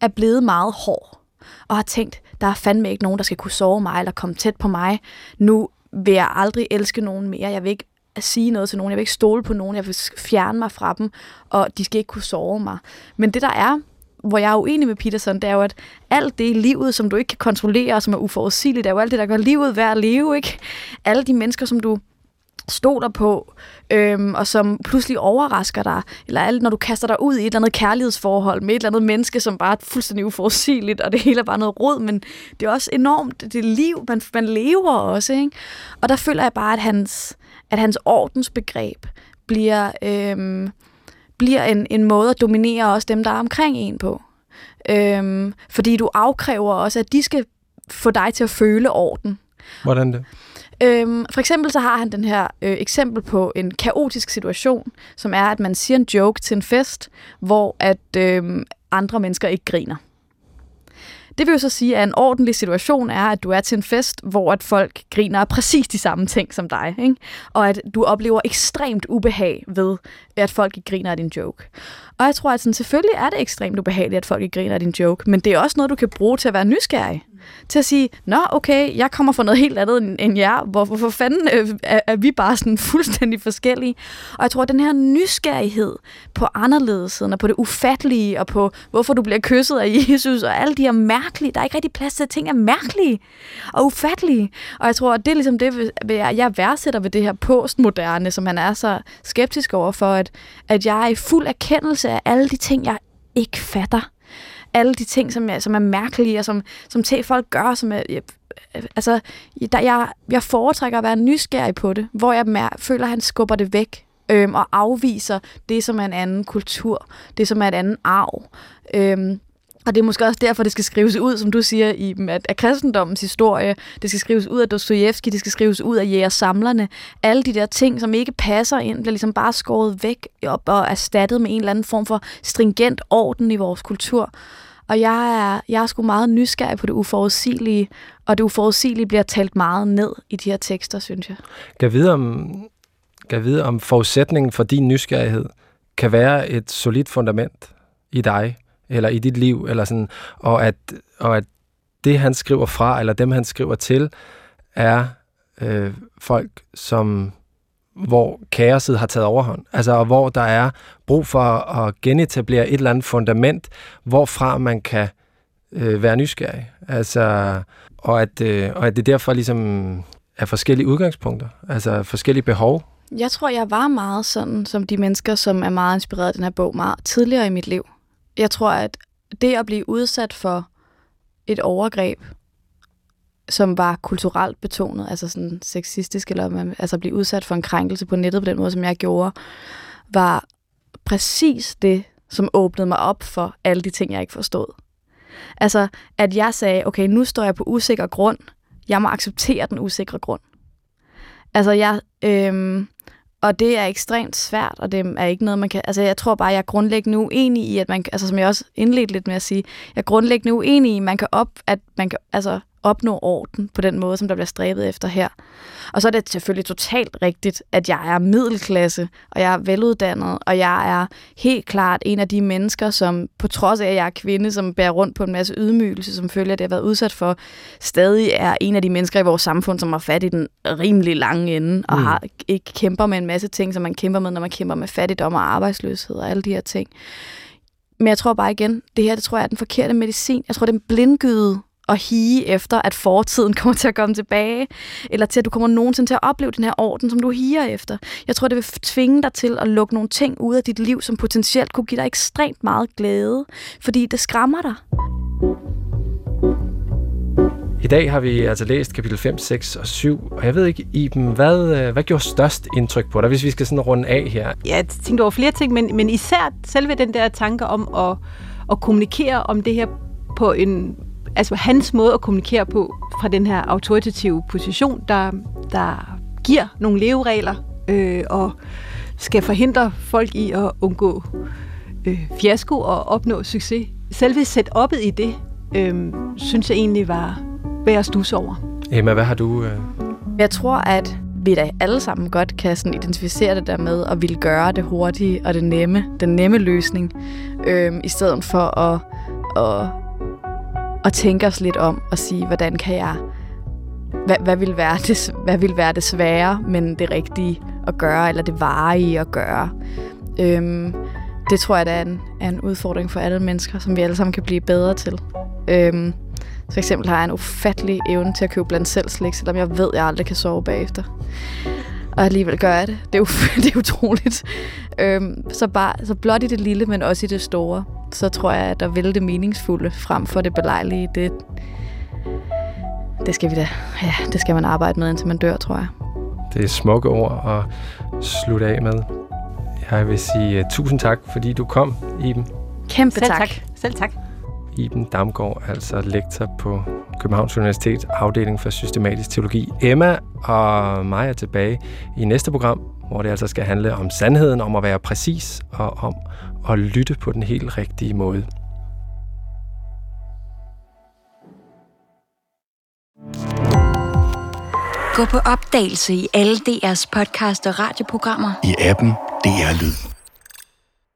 er blevet meget hård, og har tænkt, der er fandme ikke nogen, der skal kunne sove mig, eller komme tæt på mig. Nu vil jeg aldrig elske nogen mere. Jeg vil ikke at sige noget til nogen. Jeg vil ikke stole på nogen. Jeg vil fjerne mig fra dem, og de skal ikke kunne sove mig. Men det der er, hvor jeg er uenig med Peterson, det er jo, at alt det i livet, som du ikke kan kontrollere, og som er uforudsigeligt, det er jo alt det, der gør livet værd at leve, ikke? Alle de mennesker, som du stoler på, øhm, og som pludselig overrasker dig, eller alt, når du kaster dig ud i et eller andet kærlighedsforhold med et eller andet menneske, som bare er fuldstændig uforudsigeligt, og det hele er bare noget råd, men det er også enormt, det liv, man, man lever også, ikke? Og der føler jeg bare, at hans, at hans ordensbegreb bliver, øhm, bliver en, en måde at dominere også dem, der er omkring en på. Øhm, fordi du afkræver også, at de skal få dig til at føle orden. Hvordan det? Øhm, for eksempel så har han den her øh, eksempel på en kaotisk situation, som er, at man siger en joke til en fest, hvor at øh, andre mennesker ikke griner. Det vil jo så sige, at en ordentlig situation er, at du er til en fest, hvor at folk griner af præcis de samme ting som dig. Ikke? Og at du oplever ekstremt ubehag ved, at folk ikke griner af din joke. Og jeg tror, at sådan, selvfølgelig er det ekstremt ubehageligt, at folk ikke griner af din joke, men det er også noget, du kan bruge til at være nysgerrig. Til at sige, nå okay, jeg kommer fra noget helt andet end jer. Hvor, hvorfor fanden øh, er, er vi bare sådan (laughs) fuldstændig forskellige? Og jeg tror, at den her nysgerrighed på anderledesheden og på det ufattelige og på, hvorfor du bliver kysset af (laughs) Jesus og alle de her mærkelige, der er ikke rigtig plads til, at ting er mærkelige og ufattelige. Og jeg tror, at det er ligesom det, jeg værdsætter ved det her postmoderne, som han er så skeptisk over for, at, at jeg er i fuld erkendelse af alle de ting, jeg ikke fatter alle de ting, som er, som er mærkelige, og som, som til folk gør, som er, altså, der, jeg, jeg foretrækker at være nysgerrig på det, hvor jeg mær- føler, at han skubber det væk, øhm, og afviser det, som er en anden kultur, det, som er et anden arv. Øhm, og det er måske også derfor, det skal skrives ud, som du siger, i at, at kristendommens historie, det skal skrives ud af Dostojevski, det skal skrives ud af jægersamlerne. Alle de der ting, som ikke passer ind, bliver ligesom bare skåret væk op og erstattet med en eller anden form for stringent orden i vores kultur. Og jeg er, jeg er sgu meget nysgerrig på det uforudsigelige, og det uforudsigelige bliver talt meget ned i de her tekster, synes jeg. Kan vide om, kan vide om forudsætningen for din nysgerrighed kan være et solidt fundament i dig, eller i dit liv, eller sådan, og at, og at det, han skriver fra, eller dem, han skriver til, er øh, folk, som hvor kaoset har taget overhånd. Altså, og hvor der er brug for at genetablere et eller andet fundament, hvorfra man kan øh, være nysgerrig. Altså, og, at, øh, og at det derfor ligesom er forskellige udgangspunkter, altså forskellige behov. Jeg tror, jeg var meget sådan, som de mennesker, som er meget inspireret af den her bog, meget tidligere i mit liv. Jeg tror, at det at blive udsat for et overgreb, som var kulturelt betonet, altså sådan sexistisk, eller man, altså blive udsat for en krænkelse på nettet på den måde, som jeg gjorde, var præcis det, som åbnede mig op for alle de ting, jeg ikke forstod. Altså, at jeg sagde, okay, nu står jeg på usikker grund. Jeg må acceptere den usikre grund. Altså, jeg, øhm, og det er ekstremt svært, og det er ikke noget, man kan... Altså, jeg tror bare, jeg er grundlæggende uenig i, at man... Altså, som jeg også indledte lidt med at sige, jeg er grundlæggende uenig i, at man kan op... At man kan, altså, opnå orden på den måde, som der bliver stræbet efter her. Og så er det selvfølgelig totalt rigtigt, at jeg er middelklasse, og jeg er veluddannet, og jeg er helt klart en af de mennesker, som på trods af, at jeg er kvinde, som bærer rundt på en masse ydmygelse, som følger, at det har været udsat for, stadig er en af de mennesker i vores samfund, som har fat i den rimelig lange ende, og mm. har, ikke kæmper med en masse ting, som man kæmper med, når man kæmper med fattigdom og arbejdsløshed og alle de her ting. Men jeg tror bare igen, det her, det tror jeg er den forkerte medicin. Jeg tror, det er en blindgyde at hige efter, at fortiden (laughs) kommer til at komme tilbage, eller til, at du kommer nogensinde til at opleve den her orden, som du higer efter. Jeg tror, det vil tvinge dig til at lukke nogle ting ud af dit liv, som potentielt kunne give dig ekstremt meget glæde, fordi det skræmmer dig. I dag har vi altså læst kapitel 5, 6 og 7, og jeg ved ikke, Iben, hvad, øh, hvad gjorde størst indtryk på dig, hvis vi skal sådan runde af her? Ja, jeg tænkte over flere ting, men, men især selve den der tanke om at, at kommunikere om det her på en altså hans måde at kommunikere på fra den her autoritative position, der, der giver nogle leveregler øh, og skal forhindre folk i at undgå øh, fiasko og opnå succes. Selve setup'et i det, øh, synes jeg egentlig var værd at stusse over. Emma, hvad har du... Øh... Jeg tror, at vi da alle sammen godt kan sådan identificere det der med at ville gøre det hurtige og det nemme, den nemme løsning, øh, i stedet for at, at og tænke os lidt om og sige, hvordan kan jeg, hvad, hvad, vil være det, hvad vil være det svære, men det rigtige at gøre, eller det varige at gøre. Øhm, det tror jeg, der er en, er en udfordring for alle mennesker, som vi alle sammen kan blive bedre til. Øhm, for eksempel har jeg en ufattelig evne til at købe blandt selv slik, selvom jeg ved, at jeg aldrig kan sove bagefter. Og alligevel gør jeg det. Det er, (laughs) det er utroligt. Øhm, så, bare, så blot i det lille, men også i det store så tror jeg, at der vil det meningsfulde frem for det belejlige. Det, det skal vi da, ja, det skal man arbejde med, indtil man dør, tror jeg. Det er smukke ord at slutte af med. Jeg vil sige uh, tusind tak, fordi du kom, Iben. Kæmpe Selv tak. tak. Selv tak. Iben Damgaard, altså lektor på Københavns Universitet, afdeling for systematisk teologi. Emma og mig er tilbage i næste program, hvor det altså skal handle om sandheden, om at være præcis og om og lytte på den helt rigtige måde. Gå på opdagelse i alle DR's podcast og radioprogrammer. I appen DR Lyd.